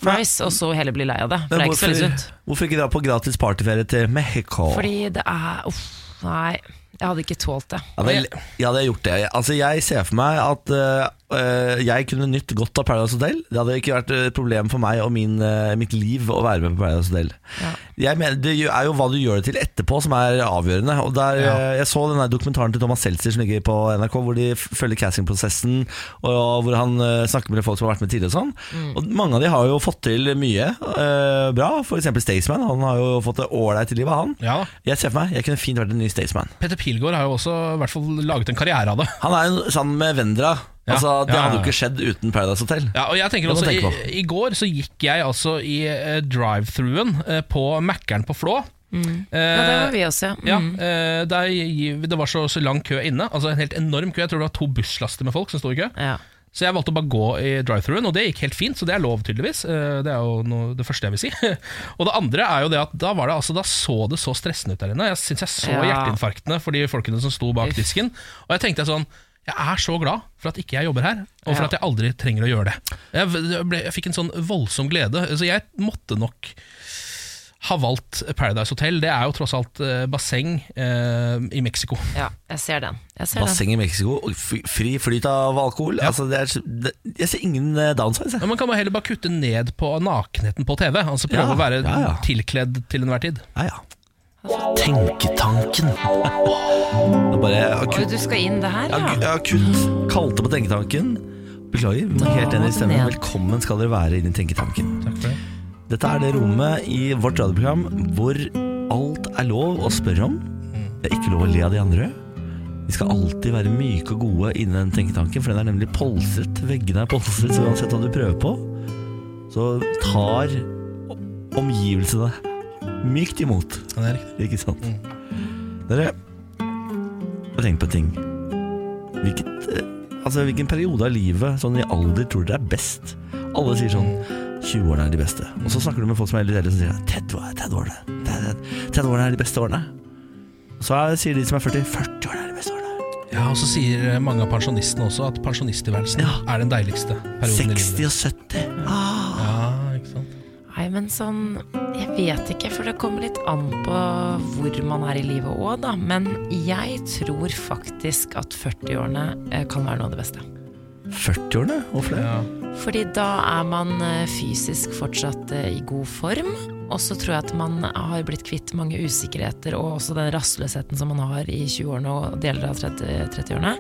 fries, og så heller bli lei av det. For det er ikke så veldig sunt. hvorfor ikke dra på gratis partyferie til Mexico? Fordi det er Uff, nei. Jeg hadde ikke tålt det. Ja, vel, jeg hadde gjort det. Altså, jeg ser for meg at eh, jeg kunne nytt godt av Paradise Hotel. Det hadde ikke vært et problem for meg og min, eh, mitt liv å være med på Paradise Hotel. Ja. Jeg mener, det er jo hva du gjør det til etterpå som er avgjørende. Og der, Ja. eh, Jeg så denne dokumentaren til Thomas Seltzer som ligger på NRK, hvor de følger castingprosessen, og hvor han eh, snakker med folk som har vært med tidligere. Og sånn Og mange av de har jo fått til mye uh, bra. Eksempel Staysman. Han har jo fått det ålreit i livet, han. Ja, Jeg ser for meg, jeg kunne fint vært en ny Staysman. Petter Pilgaard har jo også i hvert fall laget en karriere av det. Han er jo sammen med Vendra. Ja, Altså, Det ja, ja, hadde jo ikke skjedd uten Paradise Hotel. Ja, og jeg tenker også tenke i, I går så gikk jeg altså i uh, drive-thruen uh, på Mækkern på Flå. Ja, det var vi også. Ja, Mm. eh, der, det var så, så lang kø inne. Altså En helt enorm kø. Jeg tror det var to busslaster med folk som sto i kø. Ja. Så jeg valgte å bare gå i drive-thruen, og det gikk helt fint. Så det er lov, tydeligvis. Det er jo noe, det første jeg vil si. og det andre er jo det at da var det altså Da så det så stressende ut der inne. Jeg syns jeg så Ja. hjerteinfarktene for de folkene som sto bak Uff. disken. Og jeg tenkte sånn jeg er så glad for at ikke jeg jobber her, og for Ja. at jeg aldri trenger å gjøre det. Jeg, ble, jeg fikk en sånn voldsom glede. Så jeg måtte nok ha valgt Paradise Hotel. Det er jo tross alt eh, basseng eh, i Mexico. ja, jeg ser den. Jeg ser den. Basseng i Mexico, og fri flyt av alkohol. Altså, det er, det, jeg ser ingen eh, downsides. Ja, man kan bare heller bare kutte ned på nakenheten på TV. Altså Prøve Ja, å være ja, ja. tilkledd til enhver tid. Ja, ja. Tenketanken. Bare akutt, du skal inn det her, ja, ja, akutt kalte på Tenketanken. Beklager, men helt enig i stemmen. Velkommen skal dere være inn i Tenketanken. Takk for det. Dette er det rommet i vårt radioprogram hvor alt er lov å spørre om. Det er ikke lov å le av de andre. Vi skal alltid være myke og gode innen den tenketanken, for den er nemlig polstret. Veggene er polstret, så uansett hva du prøver på, så tar omgivelsene mykt imot. Ja, det er riktig. Ikke sant? Dere, tenk på en ting. Hvilket, eh, altså, hvilken periode av livet, sånn i alder, tror dere er best? Alle sier sånn 20-årene er de beste. Og så snakker du med folk som er litt eldre, som sier 30 30-årene 30-årene er de beste årene. Så er, sier de som er 40 40-årene er de beste årene. Ja, Og så sier eh, mange av pensjonistene også at pensjonisttilværelsen Ja. er den deiligste perioden i 60 og 70. men sånn Jeg vet ikke, for det kommer litt an på hvor man er i livet òg, da. Men jeg tror faktisk at 40-årene eh, kan være noe av det beste. 40-årene? Hvorfor det? Ja. Fordi da er man eh, fysisk fortsatt eh, i god form. Og så tror jeg at man har blitt kvitt mange usikkerheter og også den rastløsheten som man har i 20-årene og deler av 30 30-årene.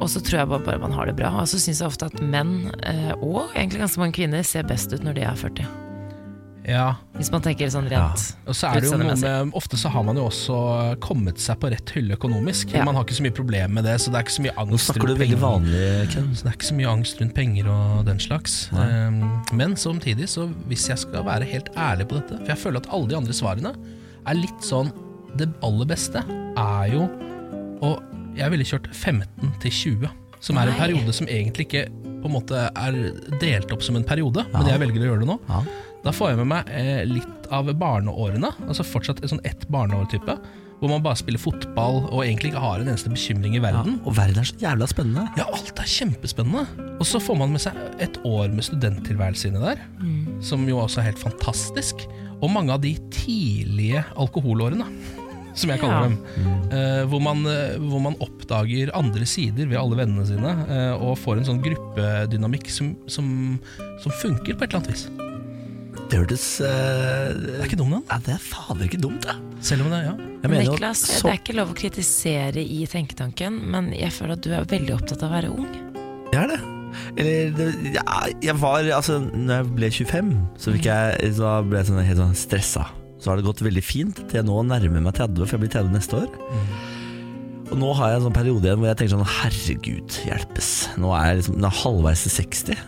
Og så tror jeg bare, man har det bra. Og så syns jeg ofte at menn, eh, og egentlig ganske mange kvinner, ser best ut når de er 40. ja. Hvis man tenker sånn rent Og så er det jo noe med Ofte så har man jo også kommet seg på rett hylle økonomisk. Ja. Man har ikke så mye problem med det, så det er ikke så mye Nå angst snakker du rundt veldig penger. vanlig, Ken. Så det er ikke så mye angst rundt penger og den slags. Um, men samtidig, så hvis jeg skal være helt ærlig på dette For jeg føler at alle de andre svarene er litt sånn Det aller beste er jo Og jeg ville kjørt 15 til 20, som er en periode som egentlig ikke på en måte er delt opp som en periode, men jeg velger å gjøre det nå. Ja. Da får jeg med meg eh, litt av barneårene, altså fortsatt sånn ett barneår-type. Hvor man bare spiller fotball og egentlig ikke har en eneste bekymring i Ja. verden. Og verden er så jævla spennende. Ja, alt er kjempespennende. Og så får man med seg et år med studenttilværelse inni der, som jo også er helt fantastisk. Og mange av de tidlige alkoholårene, som jeg kaller Ja. dem. Eh, hvor, man, eh, hvor man oppdager andre sider ved alle vennene sine, eh, og får en sånn gruppedynamikk som, som, som funker på et eller annet vis. Det hørtes uh, Det er ikke dumt, den. ja, Det er fader ikke dumt, det. Selv om det, ja. Jeg mener jo at Niklas, så- det er ikke lov å kritisere i Tenketanken, men jeg føler at du er veldig opptatt av å være ung. Jeg er det. Eller det, ja, jeg var Altså, når jeg ble 25, så, fikk jeg, så ble jeg sånn, helt sånn stressa. Så har det gått veldig fint til jeg nå nærmer meg 30, for jeg blir 30 neste år. Og nå har jeg en sånn periode igjen hvor jeg tenker sånn Herregud, hjelpes. Nå er jeg liksom nå er halvveis til 60.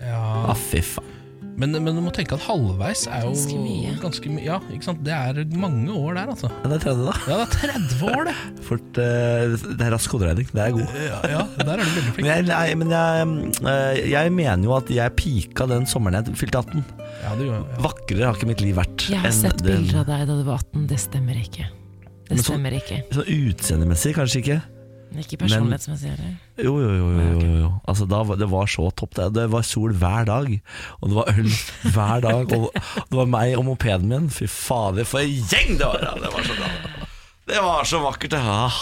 ja. Ah, fy faen. Men, men du må tenke at halvveis er jo Ganske mye. ganske my Ja, ikke sant? Det er mange år der, altså. Ja, det er 30, da. Ja, det er 30 år, det! Fort, uh, det er rask hoderegning. Det er god. Ja, ja der er du veldig Men, jeg, nei, men jeg, eh, jeg mener jo at jeg pika den sommeren jeg fylte 18. Ja, du, ja. Vakrere har ikke mitt liv vært. Jeg har sett bilder av deg da du var 18, det stemmer ikke. Det så- stemmer ikke. Sånn utseendemessig, kanskje ikke. Ikke personlighetsmessig heller. Jo, jo, jo. jo, jo, jo. Altså, da, det var så topp. Det, det var sol hver dag, og det var øl hver dag. Og det var meg og mopeden min. Fy fader, for en gjeng det var! Ja, det var så bra. Det var så vakkert, det. Ah.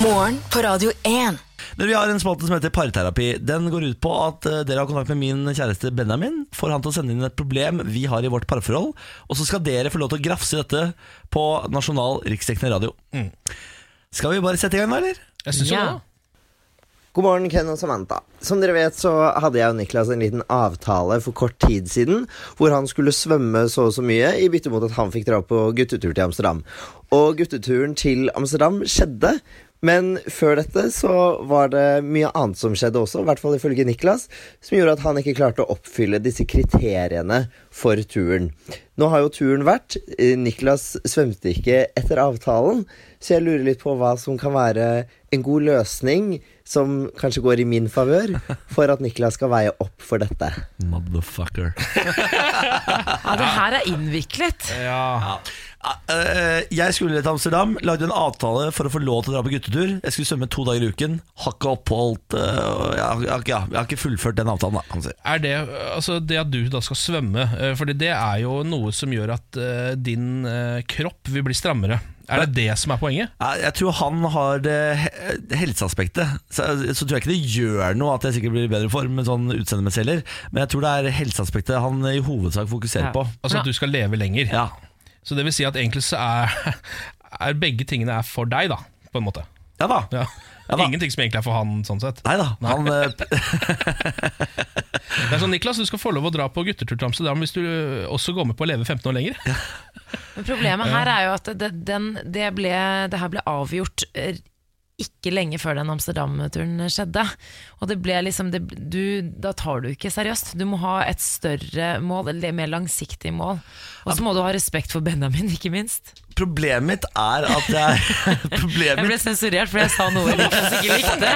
Morgen på Radio 1. Men Vi har en spalte som heter Parterapi. Den går ut på at eh, dere har kontakt med min kjæreste Benjamin. Får han til å sende inn et problem vi har i vårt parforhold. Og så skal dere få lov til å grafse i dette på nasjonal riksdekkende radio. Skal vi bare sette i gang, da, eller? Jeg syns jo Ja. det. God morgen, Ken og Samantha. Som dere vet, så hadde jeg og Niklas en liten avtale for kort tid siden, hvor han skulle svømme så og så mye i bytte mot at han fikk dra på guttetur til Amsterdam. Og gutteturen til Amsterdam skjedde, men før dette så var det mye annet som skjedde også, i hvert fall ifølge Niklas, som gjorde at han ikke klarte å oppfylle disse kriteriene for turen. Nå har jo turen vært. eh, Niklas svømte ikke etter avtalen, så jeg lurer litt på hva som kan være en god løsning som kanskje går i min favør, for at Niklas skal veie opp for dette. Motherfucker. Ja, det her er innviklet. Ja. Eh, Jeg skulle til Amsterdam, lagde en avtale for å få lov til å dra på guttetur. Jeg skulle svømme to dager i uken. Har ikke oppholdt eh, jeg, har- jeg, har ikke- ja, jeg har ikke fullført den avtalen, da, kan si. Er det, altså det at du da skal svømme, eh, Fordi det er jo noe som gjør at eh, din eh, kropp vil bli strammere. Er det det som er poenget? Jeg, tror han har det helseaspektet. Så, så tror jeg ikke det gjør noe at jeg sikkert blir i bedre form med sånn utseendemessig heller. Men jeg tror det er helseaspektet han i hovedsak fokuserer Ja. på. Altså at du skal leve lenger. Ja, Så det vil si at egentlig så er, er begge tingene er for deg, da, på en måte. ja da. Ja. Ja. Ingenting som egentlig er for han, sånn sett. Nei. Han, eh, Det er sånn, Niklas, du skal få lov å dra på guttetur til Amsterdam hvis du øh, også går med på å leve 15 år lenger. Men problemet her er jo at det, den, det, ble, det her ble avgjort eh, ikke lenge før den Amsterdam-turen skjedde. Og det ble liksom det, du, Da tar du ikke seriøst. Du må ha et større mål, eller mer langsiktig mål. Og så må du ha respekt for Benjamin, ikke minst. problemet mitt er at jeg Problemet Jeg ble sensurert fordi jeg sa noe jeg ikke likte.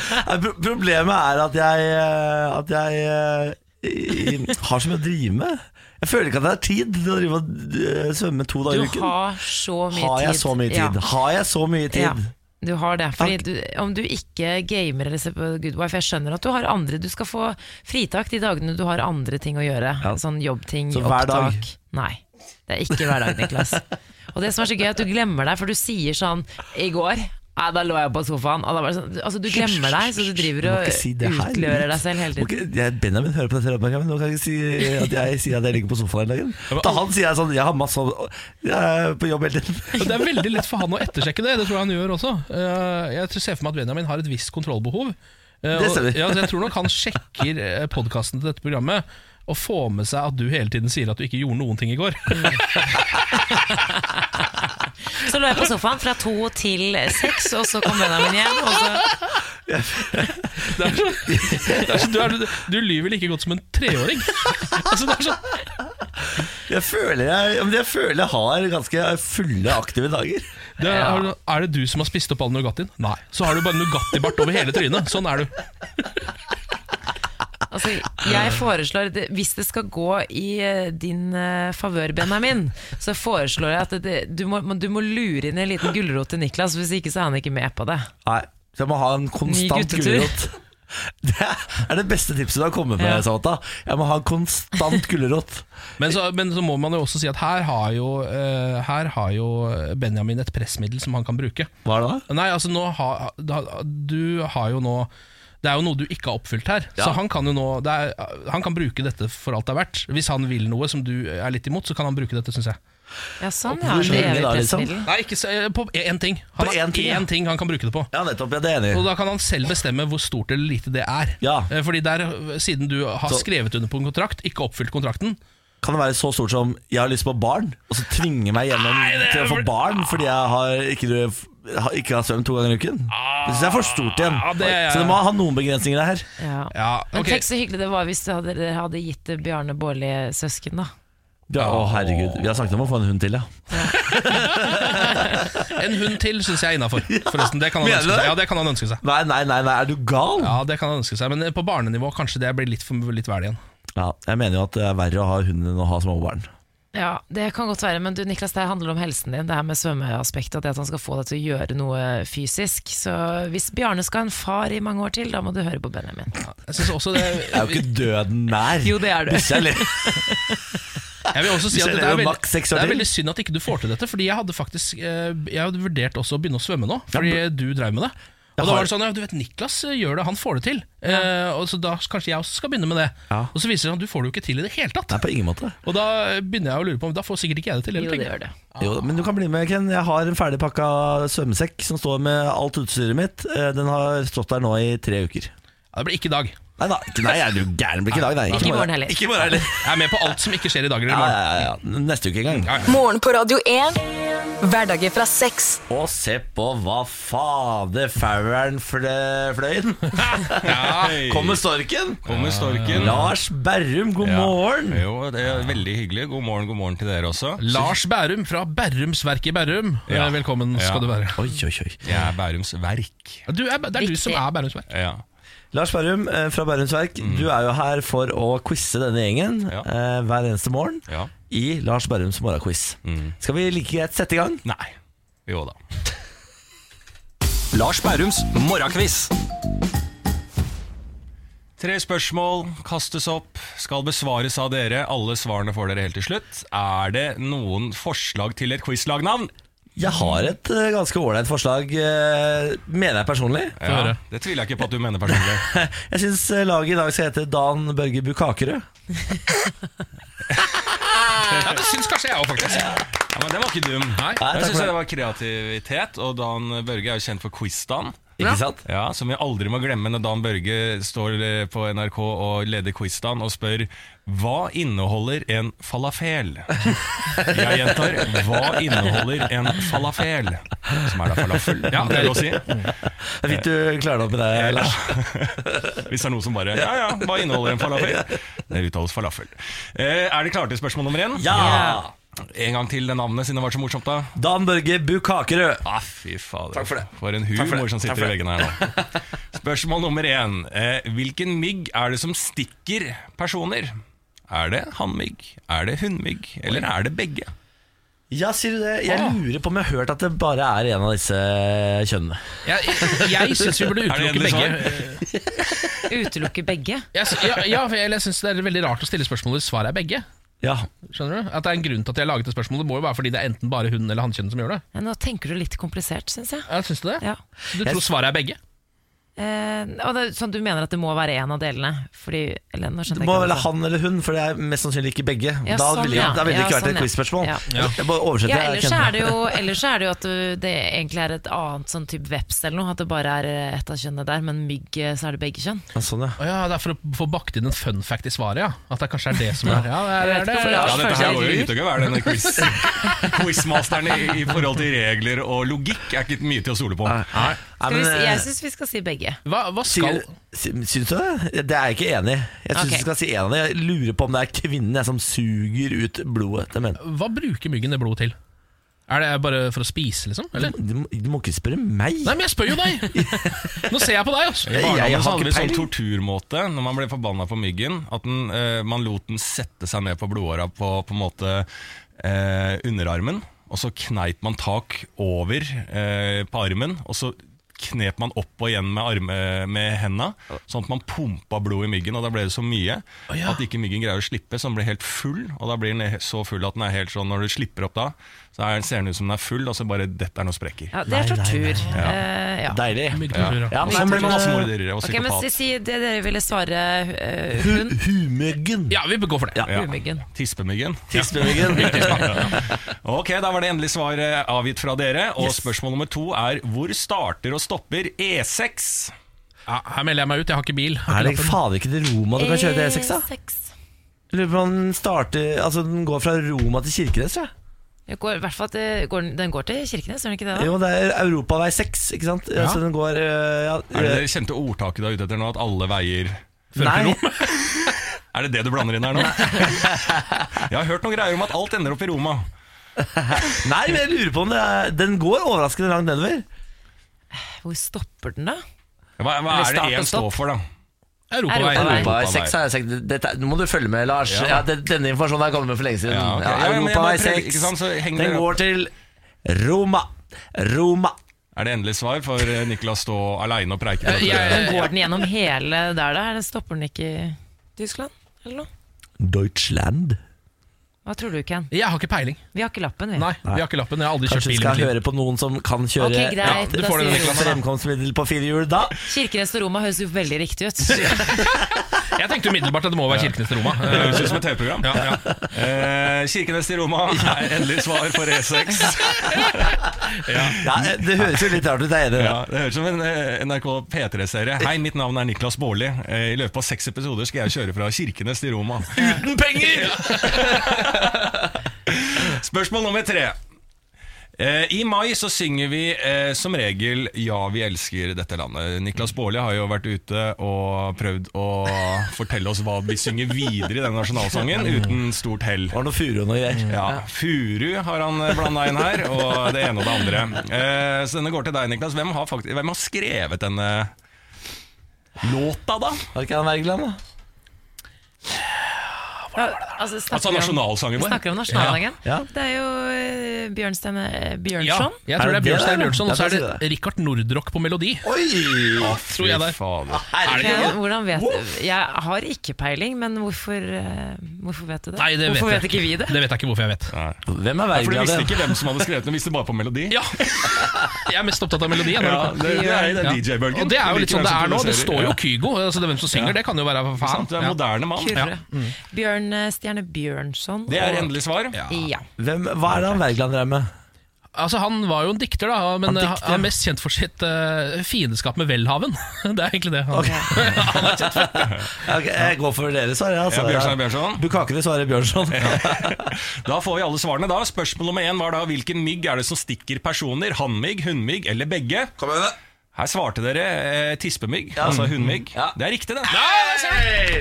Problemet er at jeg, eh, at jeg jeg i- har så mye å drive med. Jeg føler ikke at det er tid til å drive og eh, svømme to dager i Du uken. har så mye tid. Har jeg så mye tid? Ja. Har jeg så mye tid? Ja, du har det. Fordi du, om du ikke gamer eller ser på Good Wife, jeg skjønner at du har andre Du skal få fritak de dagene du har andre ting å gjøre. Ja. Sånn jobbting, Så hver dag? opptak. Nei. Det er ikke hver dag, Niklas. Og det som er så gøy, er at du glemmer deg, for du sier sånn I går Nei, da lå jeg på sofaen. Og da var det sånn, altså, du glemmer deg, så du driver og si utlører deg selv hele tiden. ikke- jeg, Benjamin hører på dette men Nå kan jeg ikke si at jeg sier at jeg ligger på sofaen hele dagen. Da han sier jeg sånn Jeg har masse Jeg er på jobb hele tiden. Det er veldig lett for han å ettersjekke det. Det tror jeg han gjør også. Eh, Jeg ser for meg at Benjamin har et visst kontrollbehov. Eh, Det og- stemmer. Ja, så jeg tror nok han sjekker podkasten til dette programmet og få med seg at du hele tiden sier at du ikke gjorde noen ting i går. Så lå jeg på sofaen fra to til seks, og så kom Benjamin hjem. Og så, Det er, så- det er, så- du, er, du lyver like godt som en treåring. Altså, det er sånn Jeg føler jeg, jeg føler jeg har ganske fulle, aktive dager. det er, er det du som har spist opp all Nugattien? Nei. Så har du bare Nugatti-bart over hele trynet. Sånn er du. Altså, jeg foreslår det, Hvis det skal gå i eh, din uh, favør, Benjamin, så foreslår jeg at det, du, må, du må lure inn en liten gulrot til Niklas, hvis ikke så er han ikke med på det. Nei, så jeg må ha en konstant gulrot. Det er det beste tipset du har kommet med, Ja. Samantha. Jeg må ha en konstant gulrot. Men så, men så må man jo også si at her har jo, uh, her har jo Benjamin et pressmiddel som han kan bruke. Hva er det da? Nei, altså nå ha, da- Du har jo nå Det er jo noe du ikke har oppfylt her. Ja. Så han kan jo nå det er, Han kan bruke dette for alt det er verdt. Hvis han vil noe som du er litt imot, så kan han bruke dette, syns jeg. Ja, sånn, ja. Det er da, liksom? Nei, ikke eh, på én ting. Han På har én ting, ja. ting han kan bruke det på. Ja, nettopp. Ja, det er enig Og da kan han selv bestemme hvor stort eller lite det er. Ja. Eh, Fordi der, Siden du har Så- skrevet under på en kontrakt, ikke oppfylt kontrakten Kan det være så stort som jeg har lyst på barn, og så tvinge meg gjennom Nei, det er til å få barn fordi jeg har ikke, ikke har svømt to ganger i uken? Det synes jeg er for stort igjen. Ah, det ja. Så det må ha noen begrensninger her. Ja. Ja, Men tenk så hyggelig det var hvis dere hadde, hadde gitt Bjarne Bårli søsken, da. Ja, å herregud, Vi har snakket om å få en hund til, ja. En hund til syns jeg er innafor. Forresten, det kan han ønske seg. Ja, det kan han ønske seg. Nei, nei, nei, nei, er du gal? Ja, det kan han ønske seg Men på barnenivå kanskje det blir litt, for, litt vel igjen. Ja, jeg mener jo at det er verre å ha hund enn å ha små barn. Ja, det kan godt være, men du Niklas, det handler om helsen din. Det her med svømmeaspektet, og det at han skal få deg til å gjøre noe fysisk. Så hvis Bjarne skal ha en far i mange år til, da må du høre på Benjamin. Jeg synes også det Jeg er jo ikke døden nær. Jo, det er du. Jeg vil også si at det er, veldig, det er veldig synd at ikke du får til dette. Fordi jeg hadde faktisk eh, Jeg hadde vurdert også å begynne å svømme nå, fordi du drev med det. Og da var det sånn, ja, du vet Niklas eh, gjør det, han får det til. Eh, og så da kanskje jeg også skal begynne med det. Ja. Og så viser det seg at du får det jo ikke til i det hele tatt. Nei, på ingen måte. Og da begynner jeg å lure på om Da får sikkert ikke jeg det til. Jo, det gjør det. Jo, men du kan bli med, Ken. Jeg har en ferdig pakka svømmesekk som står med alt utstyret mitt. Eh, Den har stått der nå i tre uker. ja, det blir ikke i dag. Nei da, ikke, nei, er du gæren? Blir ikke i dag, nei. Ikke i morgen heller. Ikke i morgen heller. Jeg er med på alt som ikke skjer i dag eller i Ja, morgen. ja, ja, ja. Neste uke en gang. Ja, ja. Morgen på Radio 1. Hverdager fra seks. Og se på hva fader fauren flø- fløyen. Kommer storken? Kommer storken. Lars Berrum, god Ja. morgen. Jo, det er veldig hyggelig. God morgen, god morgen til dere også. Lars Bærum fra Bærums Verk i Bærum. Ja. Eh, Velkommen Ja. skal du være. Oi, oi, oi. Jeg er Bærums Verk. Du er, det er du som er Bærums Verk. Ja. Lars Berrum eh, fra Berrums Verk, du er jo her for å quize denne gjengen Ja. eh, hver eneste morgen ja. i Lars Berrums morgenquiz. Skal vi like greit sette i gang? Nei. Jo da. Lars Bærums morgenquiz. Tre spørsmål kastes opp, skal besvares av dere. Alle svarene får dere helt til slutt. Er det noen forslag til et quizlagnavn? Jeg har et eh, ganske ålreit forslag, eh, mener jeg personlig. Ja, høre. Det tviler jeg ikke på at du mener personlig. Jeg syns laget i dag skal hete Dan Børge Bukakerød. Ja, det syns kanskje jeg òg, faktisk. Ja, men Den var ikke dum. Nei. Nei, takk Jeg for synes det. det var kreativitet, og Dan Børge er jo kjent for Quiz-Dan. Ikke sant? Ja, Som vi aldri må glemme når Dan Børge står eh, på NRK og leder Quiz-Dan og spør hva inneholder en falafel? Jeg gjentar hva inneholder en falafel? Som er da falafel, ja, det er lov å si. Det er fint du klarer det opp med det, Lars. Hvis det er noen som bare Ja ja, hva inneholder en falafel? Det uttales falafel. Eh, er det klare til spørsmål nummer én? Ja! En gang til det navnet, siden det var så morsomt, da. Dan Børge Bukakerød. Ah, fy fader. Takk for det. For en humor som sitter i veggene her nå. Spørsmål nummer én. Eh, hvilken mygg er det som stikker personer? Er det hannmygg, er det hunnmygg, eller er det begge? Ja, sier du det? Jeg lurer på om jeg har hørt at det bare er en av disse kjønnene. Jeg, jeg, jeg syns vi burde Er det utelukke begge. Utelukke begge. Jeg, ja, ja, for jeg, jeg syns det er veldig rart å stille spørsmål hvor svaret er begge. Ja, Skjønner du? At det er en grunn til at jeg har laget det spørsmålet. Det må jo være fordi det er enten bare hun eller hannkjønn som gjør det. Ja, nå tenker du litt komplisert, syns jeg. Ja, syns du det? Ja. Du tror svaret er begge? Eh, og det, sånn Du mener at det må være en av delene? Fordi, eller, nå Det må ikke være han eller hun, for det er mest sannsynlig ikke begge. Ja, da sånn, ville ja. det Ja, ikke vært sånn, et quiz-spørsmål. Ja. Ellers er ellers er det jo at du- det egentlig er et annet sånn type veps eller noe. At det bare er ett av kjønnene der, men mygg så er det begge kjønn. Ja, Sånn, ja. Ja, det er for å få bakt inn en fun fact i svaret, ja. At det kanskje er det som er Ja, det er, det er, Ja, dette her går jo ut og være denne quiz quizmasteren i, i forhold til regler og logikk er ikke mye til å stole på. Nei, Skal vi, si- eh, jeg syns vi skal si begge. Hva, hva skal Syns du det? Det er jeg ikke enig i. Jeg syns Ok. du skal si en av det. Jeg lurer på om det er kvinnen jeg, som suger ut blodet til menn. Hva bruker myggen det blodet til? Er det bare for å spise, liksom? Eller? Du, må- du må ikke spørre meg. Nei, men jeg spør jo deg! Nå ser jeg på deg, altså. I Jeg- jeg har så hadde ikke vi sånn peiling. torturmåte når man ble forbanna på myggen. At den, eh, man lot den sette seg ned på blodåra på, på en måte eh, underarmen. Og så kneip man tak over eh, på armen, og så knep man opp og igjen med, arme, med henda. Sånn at man pumpa blod i myggen, og da ble det så mye at ikke myggen greier å slippe. Så den blir helt full, og da blir den så full at den er helt sånn når du slipper opp da, så er, ser den ut som den er full, og så bare detter den og sprekker. Ja, det er nei, tortur. Eh, ja. Deilig. Nei, blir men, man eh, og Ok, men psykopat. si, si det dere ville svare uh, hu- hund. Humyggen. Ja, vi bør gå for det. Ja. Ja. Humyggen. Tispemyggen. Tispemyggen. Ok, da var det endelig svar eh, avgitt fra dere. Og spørsmål nummer to er hvor starter og stopper E E6? Ja, her melder jeg meg ut, jeg har ikke bil. Har Er det fader ikke til Roma du kan kjøre til E6, da? E6. Lurer på om den starter Altså den går fra Roma til Kirkenes, tror jeg. Går, i hvert fall går, den- går til Kirkenes, gjør den ikke det? da? Jo, det er Europavei 6, ikke sant? Ja. Så den går øh, ja, Er det det kjente ordtaket du er ute etter nå, at alle veier fører til Rom? Er det det du blander inn her nå? Jeg har hørt noen greier om at alt ender opp i Roma. nei, men jeg lurer på om det er Den går overraskende langt nedover. Hvor stopper den, da? Hva, hva er det én står for, da? Europavei. Europavei. Europavei Europavei. 6 har jeg sagt Dette, Nå må du følge med, Lars. Ja. Ja, det, denne informasjonen har kommet med for lenge siden. Ja, okay. Europavei 6 sant, Den det- går til Roma. Roma. Er det endelig svar for eh, Niklas stå aleine og preike? Går den gjennom hele der, da? Stopper den ikke i Tyskland? Eller noe? Deutschland. Hva tror du, Ken? Jeg har ikke peiling. Vi har ikke lappen, vi. Nei, vi har ikke lappen. Jeg har aldri kjørt bil. Kanskje vi skal høre på noen som kan kjøre Ok, greit. Ja, du da får den, fremkomstmiddel på fire hjul da. Kirkenes og Roma høres jo veldig riktig ut. Jeg tenkte umiddelbart at det må være Kirkenes til Roma. Det høres ut som et TV-program. Ja, ja. Eh, Kirkenes til Roma er endelig svar for E6. Ja, det høres jo litt rart ut, jeg er enig. Ja, det høres ut som en eh, NRK P3-serie. Hei, mitt navn er Niklas Baarli. Eh, I løpet av seks episoder skal jeg kjøre fra Kirkenes til Roma. Uten penger! Spørsmål nummer tre. Eh, I mai så synger vi eh, som regel 'Ja, vi elsker dette landet'. Niklas Baarli har jo vært ute og prøvd å fortelle oss hva vi synger videre i denne nasjonalsangen, uten stort hell. Var det noe furu noe greier? Ja, Furu har han blanda inn her, og det ene og det andre. Eh, så denne går til deg, Niklas. Hvem har, faktisk, hvem har skrevet denne låta, da? Var det ikke han Wergeland, da? Ja, altså, Altså nasjonalsangen vår? Snakker om nasjonalsangen? Ja. Det er jo eh, Bjørnstein Bjørnson. Ja, jeg Er tror det det er Bjørnstein det, Bjørnson, og så er det Rikard Nordrock på melodi. Oi! Tror jeg det. Ken, hvordan vet Jeg har ikke peiling, men hvorfor, eh, hvorfor vet du det? Nei, det hvorfor vet, vet ikke vi det? Det vet jeg ikke hvorfor jeg vet. Hvem er Nei, for Du visste ikke hvem som hadde skrevet den, du visste bare på melodi. Ja, Jeg er mest opptatt av melodien. Ja, det, det er i den DJ-bølgen. Og det er jo litt sånn det er nå. Det står jo Kygo. Altså det er hvem som synger, det kan jo være for faen. Sant, Du er en Ja. moderne mann. Kurre. Bjørnstjerne Bjørnson. Det er endelig svar. Ja. Hvem, hva er det han Wergeland drev med? Altså Han var jo en dikter, da men Han han, er mest kjent for sitt uh, fiendeskap med Welhaven. det er egentlig det. Han, Ok, jeg går for dere svar. altså. Ja, Bjørnson, Bjørnson. Bukakene svarer Bjørnson. Da får vi alle svarene. da Spørsmål nummer én var da hvilken mygg er det som stikker personer? Hannmygg, hunnmygg eller begge? Kom igjen. Her svarte dere eh, tispemygg, altså hundmygg Ja. Det er riktig, det. Hey.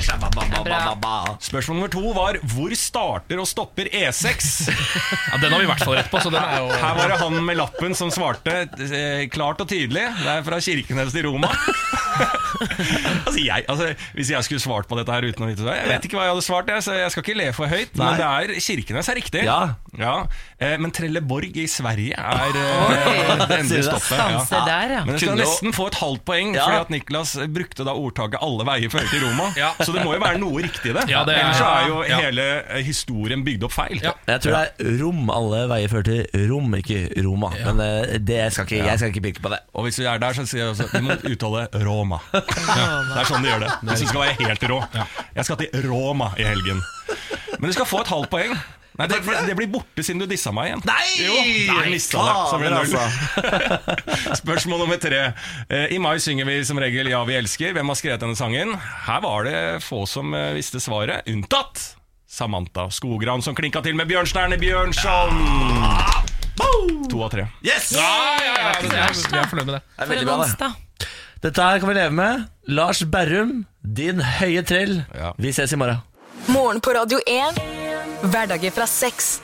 Spørsmål nummer to var hvor starter og stopper E6? ja, Den har vi i hvert fall rett på. Så den er jo Her var det han med lappen som svarte eh, klart og tydelig. Det er fra Kirkenes til Roma. altså, jeg, altså, hvis jeg skulle svart på dette her uten å vite det Jeg vet ikke hva jeg hadde svart, jeg, så jeg skal ikke le for høyt. Nei. Men det er Kirkenes er riktig. Ja. Ja. Eh, men Trelleborg i Sverige er eh, det endelige stoppet. Ja. der, ja. Men jeg skal nesten få et halvt poeng, Ja. fordi at Niklas brukte da ordtaket 'alle veier fører til Roma'. Ja. Så det må jo være noe riktig i det. Ja, det er- Ellers så er jo ja. hele eh, historien bygd opp feil. Ja. Jeg tror det er Rom. Alle veier fører til Rom, ikke Roma. Men eh, det skal ikke, jeg skal ikke pirke på det. Og hvis vi er der, så sier jeg også Vi må uttale Roma. Det er sånn de gjør det. Hvis du skal være helt rå. Jeg skal til Roma i helgen. Men du skal få et halvt poeng. Nei, det, det blir borte siden du dissa meg igjen. Nei! Jo, nei mistet det. Så ble det Spørsmål nummer tre. Eh, I mai synger vi som regel 'Ja, vi elsker'. Hvem har skrevet denne sangen? Her var det få som eh, visste svaret, unntatt Samantha Skogran, som klinka til med Bjørnstjerne Bjørnson. To av tre. Yes! Ja, ja, ja, det er, jeg er fornøyd med det. Det er veldig bra, det. Dette her kan vi leve med. Lars Berrum, din høye trell. Ja. Vi ses i morgen. Morgen på Radio 1. Hverdager fra seks.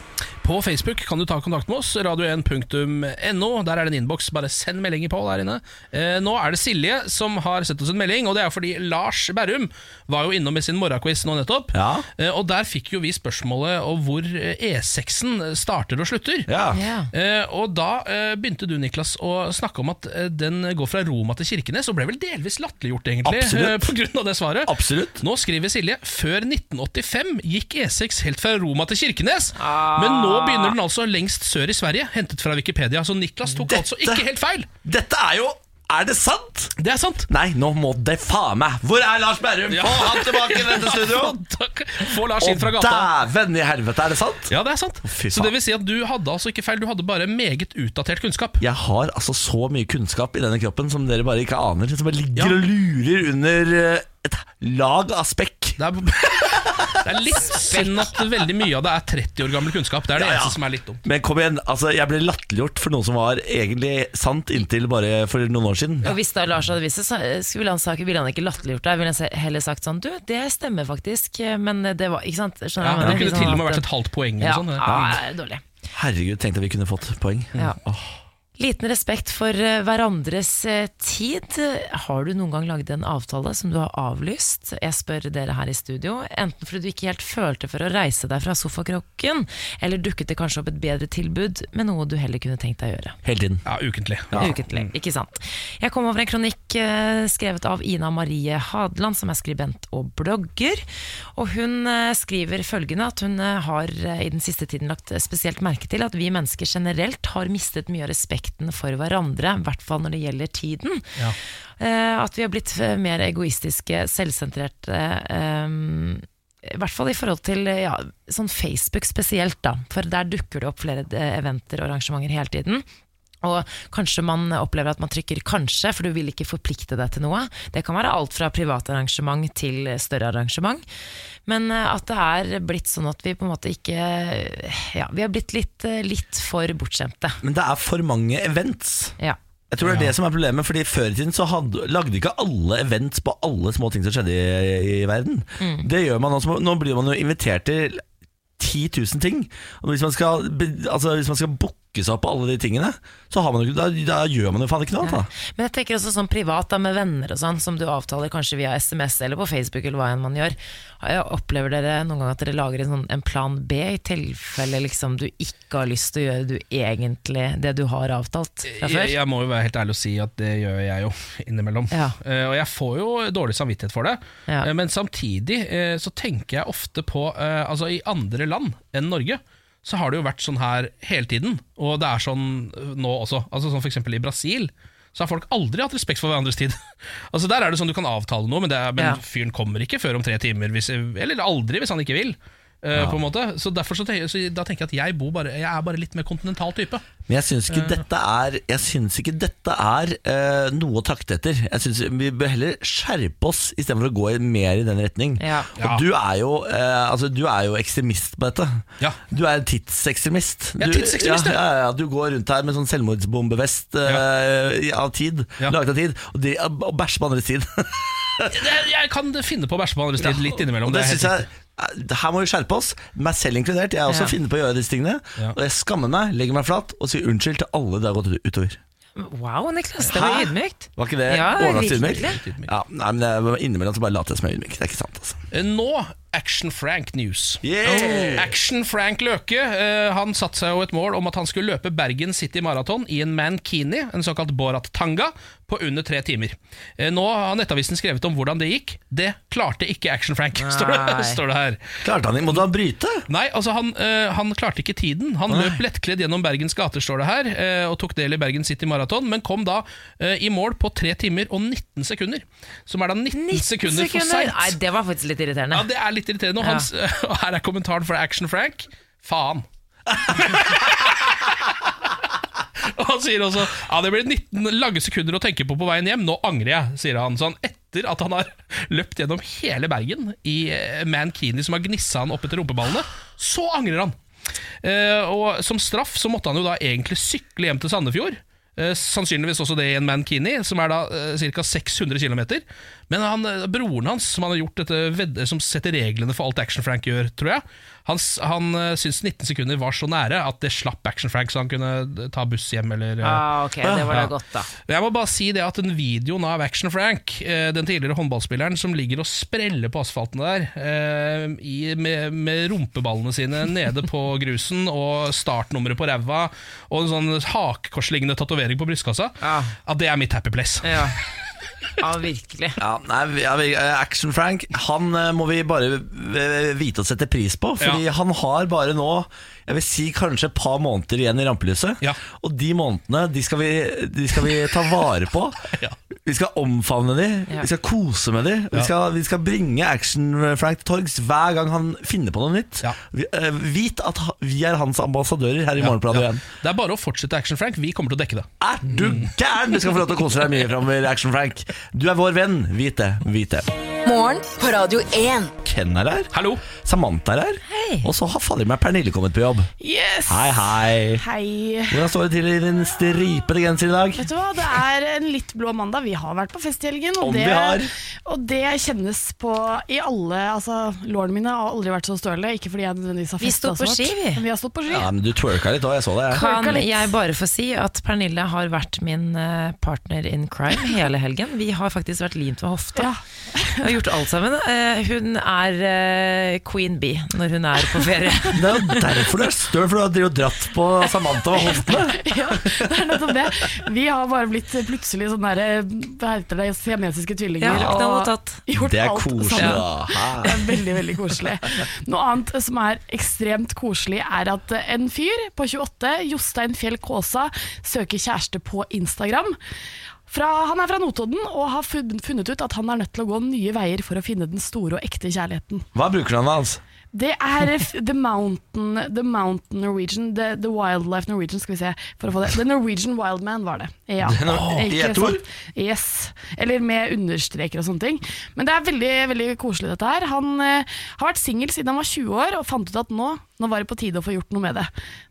På Facebook kan du ta kontakt med oss, radio1.no. Der er det en innboks. Bare send meldinger på der inne. Eh, nå er det Silje som har sett oss en melding, og det er fordi Lars Berrum var jo innom i sin morgenquiz nå nettopp. Ja. Eh, og der fikk jo vi spørsmålet om hvor eh, E6-en starter og slutter. Ja. Eh, og da eh, begynte du, Niklas, å snakke om at den går fra Roma til Kirkenes, og ble vel delvis latterliggjort, egentlig, eh, på grunn av det svaret. Absolutt. Nå skriver Silje før 1985 gikk E6 helt fra Roma til Kirkenes. Men nå begynner den altså lengst sør i Sverige, hentet fra Wikipedia. Så Niklas tok Dette- altså ikke helt feil. Dette er jo Er det sant? Det er sant. Nei, nå må det faen meg Hvor er Lars Berrum? Ja. Få han tilbake i dette studio! Få Lars inn fra gata. dæven i helvete, er det sant? Ja, det er sant. fy Så det vil si at du hadde altså ikke feil, du hadde bare meget utdatert kunnskap. Jeg har altså så mye kunnskap i denne kroppen som dere bare ikke aner. Som bare ligger Ja. og lurer under eh, et lag av spekk. Det er, det er litt synd at veldig mye av det er 30 år gammel kunnskap. Det er det Ja, ja. eneste som er litt dumt. Men kom igjen, altså jeg ble latterliggjort for noe som var egentlig sant inntil bare for noen år siden. Og hvis da Lars hadde visst det, ville han, sagt, ville han ikke latterliggjort deg. Ville han heller sagt sånn Du, det stemmer faktisk, men det var Ikke sant? Skjønner Ja, det kunne til og med vært et halvt poeng. Ja, sånn. ja, dårlig. Herregud, tenkte vi kunne fått poeng. Ja. Liten respekt for eh, hverandres eh, tid. Har du noen gang laget en avtale som du har avlyst? Jeg spør dere her i studio. Enten fordi du ikke helt følte for å reise deg fra sofakroken, eller dukket det kanskje opp et bedre tilbud med noe du heller kunne tenkt deg å gjøre. Hele tiden. Ja, ukentlig. Ukentlig, ikke sant. Jeg kom over en kronikk eh, skrevet av Ina Marie Hadeland, som er skribent og blogger. Og hun skriver følgende at hun har i den siste tiden lagt spesielt merke til at vi mennesker generelt har mistet mye av respekten for hverandre, i hvert fall når det gjelder tiden. Ja. Eh, at vi har blitt eh, mer egoistiske, selvsentrerte. eh, I hvert fall i forhold til ja, sånn Facebook spesielt, da. For der dukker det opp flere eventer og arrangementer hele tiden. Og kanskje man opplever at man trykker 'kanskje', for du vil ikke forplikte deg til noe. Det kan være alt fra private arrangement til større arrangement. Men eh, at det er blitt sånn at vi på en måte ikke Ja, vi har blitt litt, eh, litt for bortskjemte. Men det er for mange events. Ja. Jeg tror det er det som er problemet, fordi Før i tiden så hadde, lagde ikke alle events på alle små ting som skjedde i, i verden. Det gjør man også, Nå blir man jo invitert til 10 000 ting. Og hvis man skal, altså, hvis man skal booke seg opp på alle de tingene, så har man da, da gjør man jo faen ikke noe annet. da. Men jeg tenker også sånn privat da, med venner og sånn, som du avtaler kanskje via SMS eller på Facebook eller hva enn man gjør. Jeg Opplever dere noen gang at dere lager en, sånn, en plan B i tilfelle liksom, du ikke har lyst til å gjøre du egentlig det du har avtalt fra før? Jeg, jeg må jo være helt ærlig og si at det gjør jeg jo innimellom. Ja. Uh, og jeg får jo dårlig samvittighet for det. Ja. uh, men samtidig uh, så tenker jeg ofte på Altså i andre land enn Norge så har det jo vært sånn her hele tiden. Og det er sånn eh, nå også. Altså sånn eksempel i Brasil så har folk aldri hatt respekt for hverandres tid. altså Der er det sånn du kan avtale noe, men, det er, men Ja. fyren kommer ikke før om tre timer. Hvis, eller aldri, hvis han ikke vil. Eh, på en måte Så derfor så så da tenker jeg at jeg, bor bare, jeg er bare litt mer kontinental type. Men jeg syns ikke dette er, jeg syns ikke dette er uh, noe å trakte etter. Jeg synes Vi bør heller skjerpe oss istedenfor å gå mer i den retning. Ja. Ja. Og du er, jo, uh, altså, du er jo ekstremist på dette. Ja. Du er tidsekstremist. Du- tidsekstremist, ja, ja. ja, ja, Du går rundt her med sånn selvmordsbombevest eh, av tid, Ja. laget av tid, og, de, og bæsjer på andres tid. jeg, Jeg kan finne på å bæsje på andres tid litt innimellom. Og det er helt synes jeg eh, her må vi skjerpe oss, meg selv inkludert. Jeg også Ja. finner på å gjøre disse tingene. Ja. Og jeg skammer meg, legger meg flat og sier unnskyld til alle det har gått utover. Wow, Niklas, det var ydmykt. Var ikke det Ja, overraskende ydmykt? Ja, nei, men Innimellom så bare later jeg som jeg er ydmyk. Det er ikke sant, altså. Eh, Nå Action Frank News. Yeah! Action Frank Løke uh, Han satte seg jo et mål om at han skulle løpe Bergen City Marathon i en mankini, en såkalt Borat Tanga, på under tre timer. Uh, nå har Nettavisen skrevet om hvordan det gikk. Det klarte ikke Action Frank, står det, står det her. Klarte han ikke? Måtte han bryte? Nei, altså han, uh, han klarte ikke tiden. Han løp lettkledd gjennom Bergens gater, står det her, og tok del i Bergen City Marathon, men kom da i mål på tre timer og 19 sekunder. Som er da 19, sekunder, for seint. Nei, det var faktisk litt irriterende. Ja, det er litt irriterende. Og, hans, og her er kommentaren fra Action Frank. Faen. og han sier også Ja, det blir 19 lange sekunder å tenke på på veien hjem. Nå angrer jeg, sier han. Sånn etter at han har løpt gjennom hele Bergen i eh, mankini som har gnissa han opp etter rumpeballene, så angrer han. Eh, og som straff så måtte han jo da egentlig sykle hjem til Sandefjord. Eh, sannsynligvis også det i en mankini, som er da ca. 600 km. Men han, eh, broren hans, som han har gjort dette som setter reglene for alt Action Frank gjør, tror jeg, han, han eh, syntes 19 sekunder var så nære at det slapp Action Frank, så han kunne ta buss hjem eller eh, Ah, ok, det var Ja. da godt, da. jeg må bare si det at den videoen av Action Frank, eh, den tidligere håndballspilleren som ligger og spreller på asfalten der, i, med, med rumpeballene sine nede på grusen og startnummeret på ræva og en sånn hakekorslignende tatovering på brystkassa, ah. at det er mitt happy place. Ja, ja virkelig. Ja, nei, eh, Action Frank Han eh, må vi bare eh, vite å sette pris på Fordi Ja. han har bare nå Jeg vil si kanskje et par måneder igjen i rampelyset Ja. Og de månedene De skal vi, de skal vi ta vare på Ja. Vi skal omfavne de Ja. Vi skal kose med de vi, Ja. skal, vi skal bringe Action Frank til torgs Hver gang han finner på noe nytt Ja. vi, uh, Vit at vi er hans ambassadører Her i Morgenbladet Ja. igjen Det er bare å fortsette Action Frank, vi kommer til å dekke det. Er du gæren? Du skal få lov til å kose deg mye framover, Action Frank Du er vår venn, vit det, vit det Morgen på Radio 1. Ken er her Hallo! Samantha er her. Hei. Og så har fader meg Pernille kommet på jobb. Yes! Hei, hei. Hei. Hvordan står det til i din stripete genser i dag? Vet du hva, Det er en litt blå mandag. Vi har vært på fest i helgen. Og Om det, vi har. og det kjennes på i alle altså, Lårene mine har aldri vært så støle. Ikke fordi jeg nødvendigvis har Vi på så ski, vi. Men vi har stått på ski. Ja, men Du twerka litt òg, jeg så det. Jeg. Kan jeg bare få si at Pernille har vært min eh, partner in crime hele helgen. Vi har faktisk vært limt ved hofta. Ja. Vi har gjort alt sammen. Eh, Hun er eh, queen bee når hun er på ferie. Det er jo derfor du er støl, for du har dratt på Samantha og hoftene. Ja, det er nettopp det. Vi har bare blitt plutselig sånne der, hva heter det, siamesiske tvillinger. Ja, og tatt. gjort Det er alt koselig, sammen. da. Det er veldig, veldig koselig. Noe annet som er ekstremt koselig, er at en fyr på 28, Jostein Fjell Kaasa, søker kjæreste på Instagram. Fra, han er fra Notodden og har funnet ut at han er nødt til å gå nye veier for å finne den store og ekte kjærligheten. Hva er brukernavnet hans? Det er The Mountain, the mountain Norwegian, the, the Wildlife Norwegian, skal vi se. For å få det. The Norwegian Wildman var det. Ja. I Ikke ett ord? Yes. Eller med understreker og sånne ting. Men det er veldig veldig koselig, dette her. Han uh, har vært singel siden han var 20 år, og fant ut at nå, nå var det på tide å få gjort noe med det.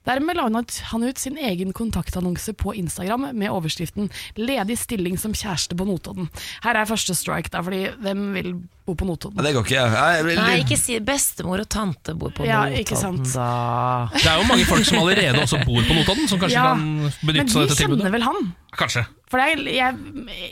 Dermed la han ut, sin egen kontaktannonse på Instagram med overskriften 'Ledig stilling som kjæreste på Notodden'. Her er første strike, da, fordi hvem vil bo på Notodden? Det går ikke. Jeg, vil... Nei, ikke si bestemor og tante bor på Ja, Notodden, ikke sant. da. Det er jo mange folk som allerede også bor på Notodden, som kanskje Ja, kan benytte seg av de dette tilbudet. kjenner vel han? Kanskje. For er, jeg,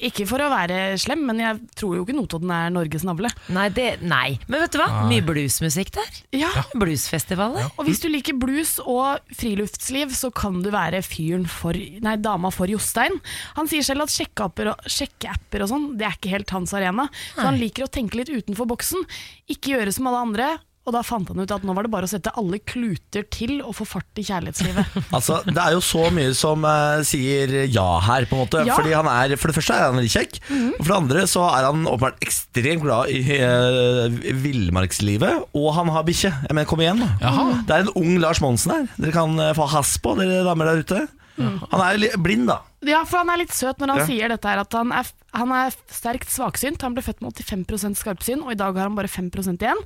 ikke for å være slem, men jeg tror jo ikke Notodden er Norges navle. Nei, det, nei. Men vet du hva? Mye bluesmusikk der. Ja. Bluesfestivaler. Og hvis du liker blues og friluftsliv, så kan du være fyren for, nei, dama for Jostein. Han sier selv at sjekkeapper og, sjekkeapper og sånn, det er ikke helt hans arena. Så han liker å tenke litt utenfor boksen, ikke gjøre som alle andre. Og da fant han ut at nå var det bare å sette alle kluter til og få fart i kjærlighetslivet. Altså, Det er jo så mye som uh, sier ja her, på en måte. Ja. Fordi han er, For det første er han litt kjekk. Og for det andre så er han åpenbart ekstremt glad i uh, villmarkslivet. Og han har bikkje. Jeg mener, kom igjen, da. Det er en ung Lars Monsen her. Dere kan uh, få has på, dere damer der ute. Han er li- blind, da. Ja, for han er litt søt når han Ja. sier dette her, at han er, han er sterkt svaksynt. Han ble født med 85 skarpsyn, og i dag har han bare 5% igjen.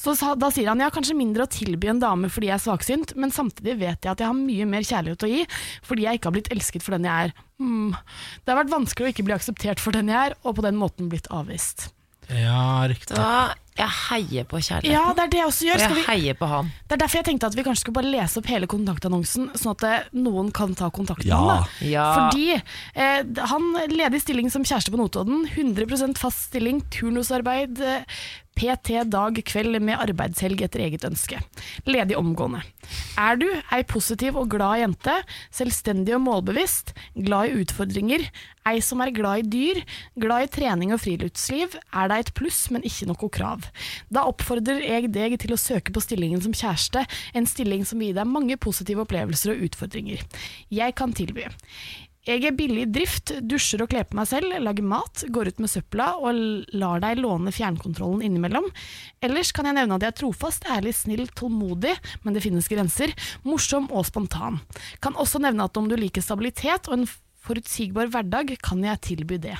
Så da sier han jeg har kanskje mindre å tilby en dame fordi jeg er svaksynt, men samtidig vet jeg at jeg har mye mer kjærlighet å gi fordi jeg ikke har blitt elsket for den jeg er. Hmm. Det har vært vanskelig å ikke bli akseptert for den jeg er, og på den måten blitt avvist. Ja, riktig. Da, jeg heier på kjærligheten. Ja, det er det jeg også gjør. Skal jeg heier på han. det er derfor jeg tenkte at vi kanskje skulle bare lese opp hele kontaktannonsen, sånn at eh, noen kan ta kontakt med Ja. Ja. Fordi eh, han ledig stilling som kjæreste på Notodden, 100% fast stilling, turnusarbeid, eh, PT dag kveld med arbeidshelg etter eget ønske. Ledig omgående. Er du ei positiv og glad jente, selvstendig og målbevisst, glad i utfordringer, ei som er glad i dyr, glad i trening og friluftsliv, er det et pluss, men ikke noe krav. Da oppfordrer jeg deg til å søke på stillingen som kjæreste, en stilling som vil gi deg mange positive opplevelser og utfordringer. Jeg kan tilby. Jeg er billig i drift, dusjer og kler på meg selv, lager mat, går ut med søpla og lar deg låne fjernkontrollen innimellom. Ellers kan jeg nevne at jeg er trofast, ærlig, snill, tålmodig, men det finnes grenser, morsom og spontan. Kan også nevne at om du liker stabilitet og en forutsigbar hverdag, kan jeg tilby det.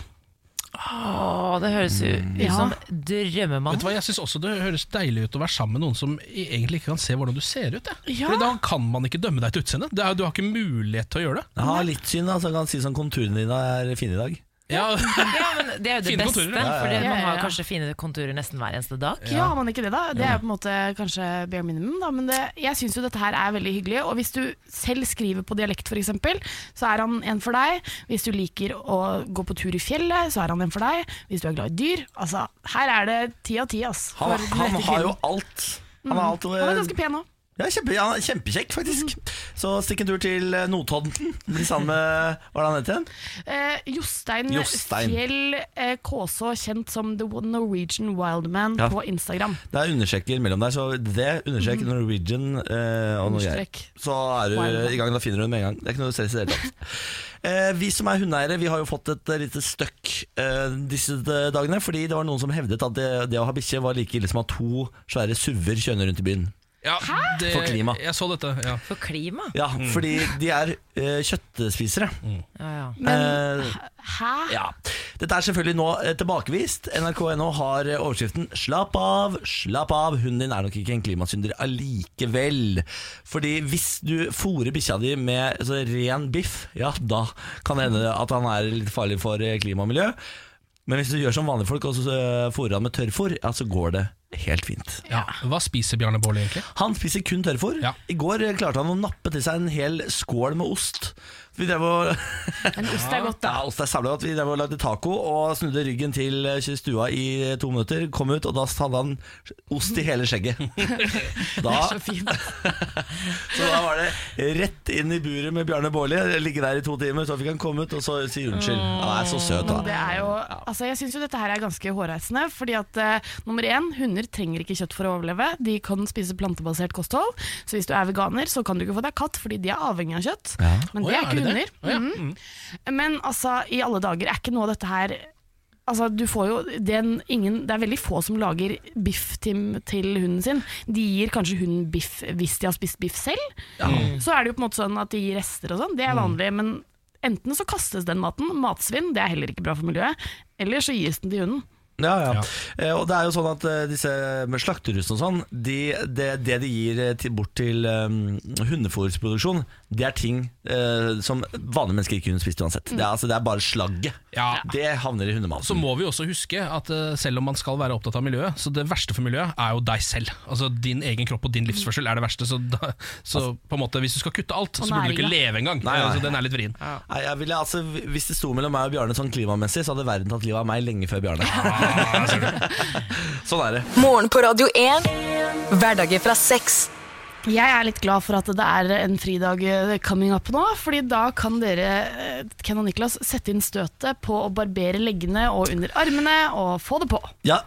Åh, det høres ut Ja. som Vet du hva, Jeg syns også det høres deilig ut å være sammen med noen som egentlig ikke kan se hvordan du ser ut. Ja. Fordi Da kan man ikke dømme deg til utseendet. Du har ikke mulighet til å gjøre det. Jeg har litt synd, altså. Jeg kan si sånn konturene dine er fine i dag. Ja, Ja, men Det er jo det Fine beste, konturer, ja. for Ja, ja, man har ja. kanskje fine konturer nesten hver eneste dag. Ja, har man ikke det da? Det er på en måte kanskje bare minimum, da. Men det, jeg syns jo dette her er veldig hyggelig. Og hvis du selv skriver på dialekt f.eks., så er han en for deg. Hvis du liker å gå på tur i fjellet, så er han en for deg. Hvis du er glad i dyr. Altså, her er det ti av ti, ass. Han, for den han rette har jo alt. Han har alt Han er ganske pen òg. Ja, kjempe, ja, kjempekjekk, faktisk. Så stikk en tur til eh, Notodden. Bli sammen med Hva er det han heter igjen? Eh, Jostein, Jostein. Fjell eh, Kåså, kjent som The Norwegian Wildman Ja. på Instagram. Det er understreker mellom der, så det understrek Norwegian eh, og noe greier. Så er du Wild. i gang, da finner du det med en gang. Det er ikke noe stress i det hele tatt. Eh, vi som er hundeeiere, vi har jo fått et eh, lite støkk eh, disse dagene. Fordi det var noen som hevdet at det, det å ha bikkje var like ille som å ha to svære suver kjørende rundt i byen. Ja, det, For klima. Jeg så dette. Ja. For klima? Ja, fordi de er uh, kjøttspisere. Ja, ja. Men uh, hæ? ja. Dette er selvfølgelig nå uh, tilbakevist. NRK.no har eh, overskriften 'Slapp av, slapp av, hunden din er nok ikke en klimasynder allikevel'. Fordi hvis du fôrer bikkja di med altså, ren biff, ja, da kan det hende at han er litt farlig for klima og miljø. Men hvis du gjør som vanlige folk og så fôrer han med tørrfôr, ja, så går det helt fint. Ja. Hva spiser Bjarne Baarli egentlig? Han spiser kun tørrfôr. Ja. I går klarte han å nappe til seg en hel skål med ost. Vi drev og Men ost er godt, da. Ja, ost er sabla godt. Vi drev og lagde taco og snudde ryggen til eh, stua i to minutter. Kom ut, og da hadde han ost i hele skjegget. Da, Så fint. så da var det rett inn i buret med Bjarne Baarli. Ligge der i to timer, så fikk han komme ut og så si unnskyld. Han er så søt, det da. er jo, altså jeg syns jo dette her er ganske hårreisende. Fordi at uh, nummer én, hunder trenger ikke kjøtt for å overleve. De kan spise plantebasert kosthold. Så hvis du er veganer, så kan du ikke få deg katt, fordi de er avhengig av kjøtt. Men det er ikke er hunder. Å ja. Mhm. Men altså, i alle dager, er ikke noe av dette her Altså, du får jo den, ingen, Det er veldig få som lager biff til, til hunden sin. De gir kanskje hunden biff hvis de har spist biff selv. Så er det jo på en måte sånn at de gir rester og sånn. Det er vanlig. Men enten så kastes den maten, matsvinn, det er heller ikke bra for miljøet. Eller så gis den til hunden. Ja, ja. Ja. Eh, Og det er jo sånn at eh, disse med slakterhus og sånn, de, det, det de gir eh, til, bort til um, hundefôrsproduksjon, det er ting eh, som vanlige mennesker ikke kunne spist uansett. Det, er, altså, det er bare slagget. Ja. Det havner i Så må vi også huske at eh, selv om man skal være opptatt av miljøet, så det verste for miljøet er jo deg selv. Altså Din egen kropp og din livsførsel er det verste. Så, da, så på en måte hvis du skal kutte alt, så burde du ikke leve engang. Nei, nei. Så den er litt vrien. Nei, jeg ville, altså, hvis det sto mellom meg og Bjarne sånn klimamessig, så hadde verden tatt livet av meg lenge før Bjarne. sånn er det. Morgen på Radio 1. Hverdager fra seks. Jeg er litt glad for at det er en fridag eh, coming up nå, fordi da kan dere, eh, Ken og Niklas, sette inn støtet på å barbere leggene og under armene og få det på. Ja,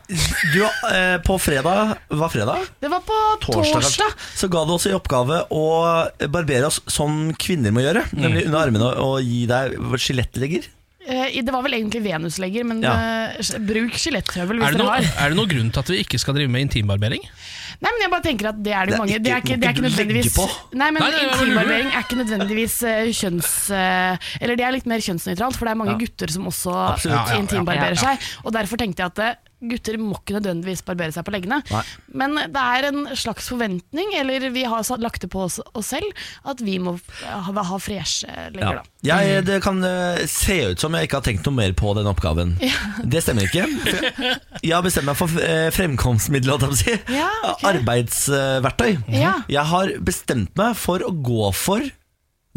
du, eh, på fredag Var fredag? Det var på Torsdag, torsdag. Så ga du oss i oppgave å barbere oss som kvinner må gjøre. Nemlig under armene og gi deg skjelettlegger. Eh, Det var vel egentlig venuslegger, men Ja. bruk skjeletthøvel hvis Er dere har. er det noen grunn til at vi ikke skal drive med intimbarbering? Nei, men jeg bare tenker at det er det Det jo er mange Det er ikke- det er ikke nødvendigvis. Nei, men intimbarbering er ikke nødvendigvis uh, kjønns... Uh, Eller det er litt mer kjønnsnøytralt, for det er mange gutter som også Ja, ja, ja. intimbarberer Ja, ja. seg. Og derfor tenkte jeg at eh, gutter må ikke nødvendigvis barbere seg på leggene. Nei. Men det er en slags forventning, eller vi har lagt det på oss, oss selv, at vi må ha, ha freshe legger, Ja. Jeg, det kan eh, se ut som jeg ikke har tenkt noe mer på den oppgaven. Det stemmer ikke. Jeg- har bestemt meg for eh, fremkomstmiddel, holdt jeg på å si. Ja, okay. Arbeidsverktøy. Ja. Jeg har bestemt meg for å gå for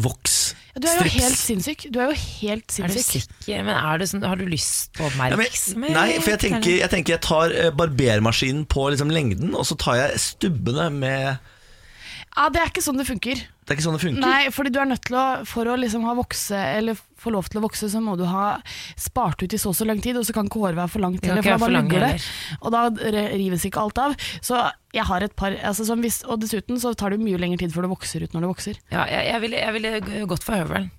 voks. Du er jo Strips. helt sinnssyk. Du er jo helt Er du sinnssyk. sikker? Men er du sånn, har du lyst på Ja, men, oppmerksomhet? nei, for jeg tenker jeg, tenker jeg tar eh, barbermaskinen på liksom lengden, og så tar jeg stubbene med Ja, Det er ikke sånn det funker. Det er ikke sånn det funker. Nei, fordi du er nødt til å For å liksom ha vokse Eller få lov til å vokse, så må du ha spart ut i så og så lang tid, og så kan ikke håret være for langt Det kan heller, ikke for da for bare lugger lange det. Og da re- rives ikke alt av. Så jeg har et par altså som hvis, Og dessuten så tar det mye lengre tid før det vokser ut når det vokser. Ja, jeg, jeg, ville, vil gått for høvelen.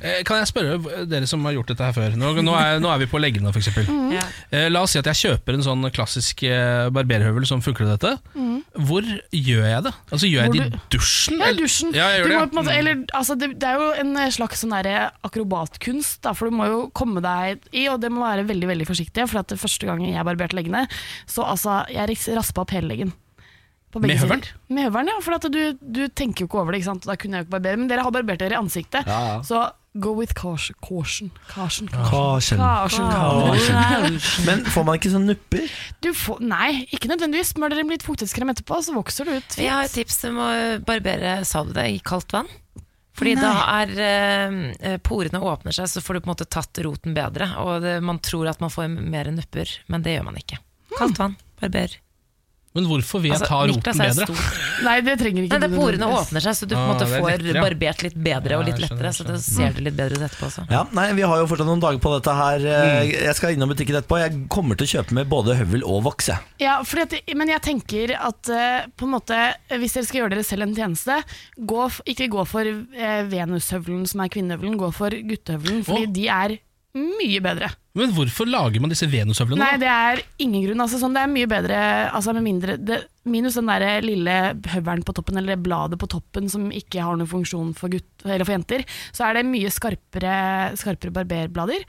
Eh, Kan jeg spørre dere som har gjort dette her før? Nå, nå, er, nå er vi på leggene, f.eks. Mm. Ja. Eh, La oss si at jeg kjøper en sånn klassisk eh, barberhøvel som funker til dette. Hvor gjør jeg det? Altså Gjør jeg Mm. Det i dusjen? Ja, i dusjen. Ja, jeg gjør det. måte, eller, altså det, det er jo en slags sånn akrobatkunst, da, for du må jo komme deg i, og det må være veldig veldig forsiktig. For at det første gang jeg barberte leggene, så altså, jeg raspa opp hele leggen. På begge Med høvelen? sider. Med høvelen, ja. For at du, du tenker jo ikke over det, ikke sant. Da kunne jeg jo ikke barbere. Men dere har barbert dere i ansiktet, Ja, ja. så go with caution. Caution. Caution. Caution. Caution. Caution. Men får man ikke sånne nupper? Du får, nei, ikke nødvendigvis. Smør dere med litt fuktighetskrem etterpå, så vokser det ut. Jeg har et tips om å barbere sa du det, i kaldt vann. Fordi da er eh, porene åpner seg, så får du på en måte tatt roten bedre. Og det, man tror at man får mer nupper, men det gjør man ikke. Kaldt vann, barber. Men hvorfor vil jeg Altså, ta roten bedre? Nei, det trenger ikke Nei, det Porene åpner seg, så du på en Ah, måte får lettere, ja. barbert litt bedre og litt lettere. Så det ser du litt bedre ut etterpå også. Ja, nei, Vi har jo fortsatt noen dager på dette her. Eh, Mm. Jeg skal innom butikken etterpå. Jeg kommer til å kjøpe med både høvel og voks. Ja, at, men jeg tenker at eh, på en måte, hvis dere skal gjøre dere selv en tjeneste, gå, ikke gå for uh, venushøvelen som er kvinnehøvelen, gå for guttehøvelen, fordi oh. de er mye bedre. Men hvorfor lager man disse venushøvlene? Nei, det er ingen grunn. Altså, sånn, det er mye bedre altså, med mindre det, Minus den der lille høvelen på toppen, eller bladet på toppen som ikke har noen funksjon for, gutt, eller for jenter, så er det mye skarpere, skarpere barberblader.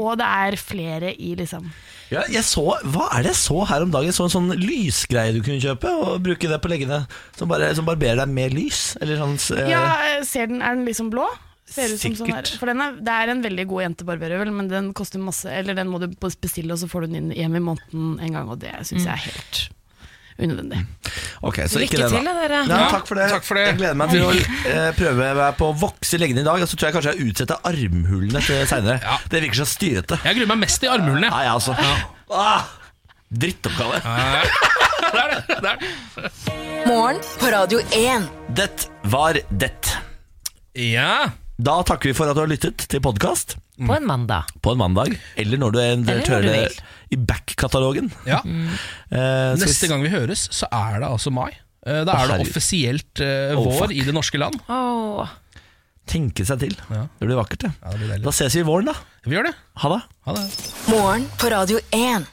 Og det er flere i liksom Ja, jeg så, hva er det jeg så her om dagen? Jeg så en sånn lysgreie du kunne kjøpe og bruke det på leggene. Som, bare, som barberer deg med lys. Eller sånn eh, Ja, ser den, er den liksom blå? Ser ut som sånn her. For den er, det er en veldig god jentebarberøvel, men den koster masse Eller den må du bestille, og så får du den inn hjem i måneden en gang, og det syns jeg er helt unødvendig. Okay, så ikke Lykke det, til, da. dere. Ja, takk for det. takk for det. Jeg gleder meg til å eh, prøve meg på å vokse i leggene i dag. Og så tror jeg kanskje jeg utsetter armhulene til seinere. Ja. Det virker så styrete. Jeg gruer meg mest i armhulene. Nei, altså. Ah, drittoppgave. Det er det. det, er det. Morgen på Radio 1. Det var det. Ja. Da takker vi for at du har lyttet til podkast På en mandag. på en mandag, eller når du eventuelt hører det i back-katalogen. ja. Eh, skal vi Neste gang vi høres, så er det altså mai. Eh, Da Å, er det herregud. offisielt eh, Oh, vår fuck. i det norske land. Åh. Tenke seg til. Ja. Det blir vakkert, det. Ja, det blir deilig. Da ses vi i våren, da. Vi gjør det. Ha det. Ha det. Morgen på Radio 1.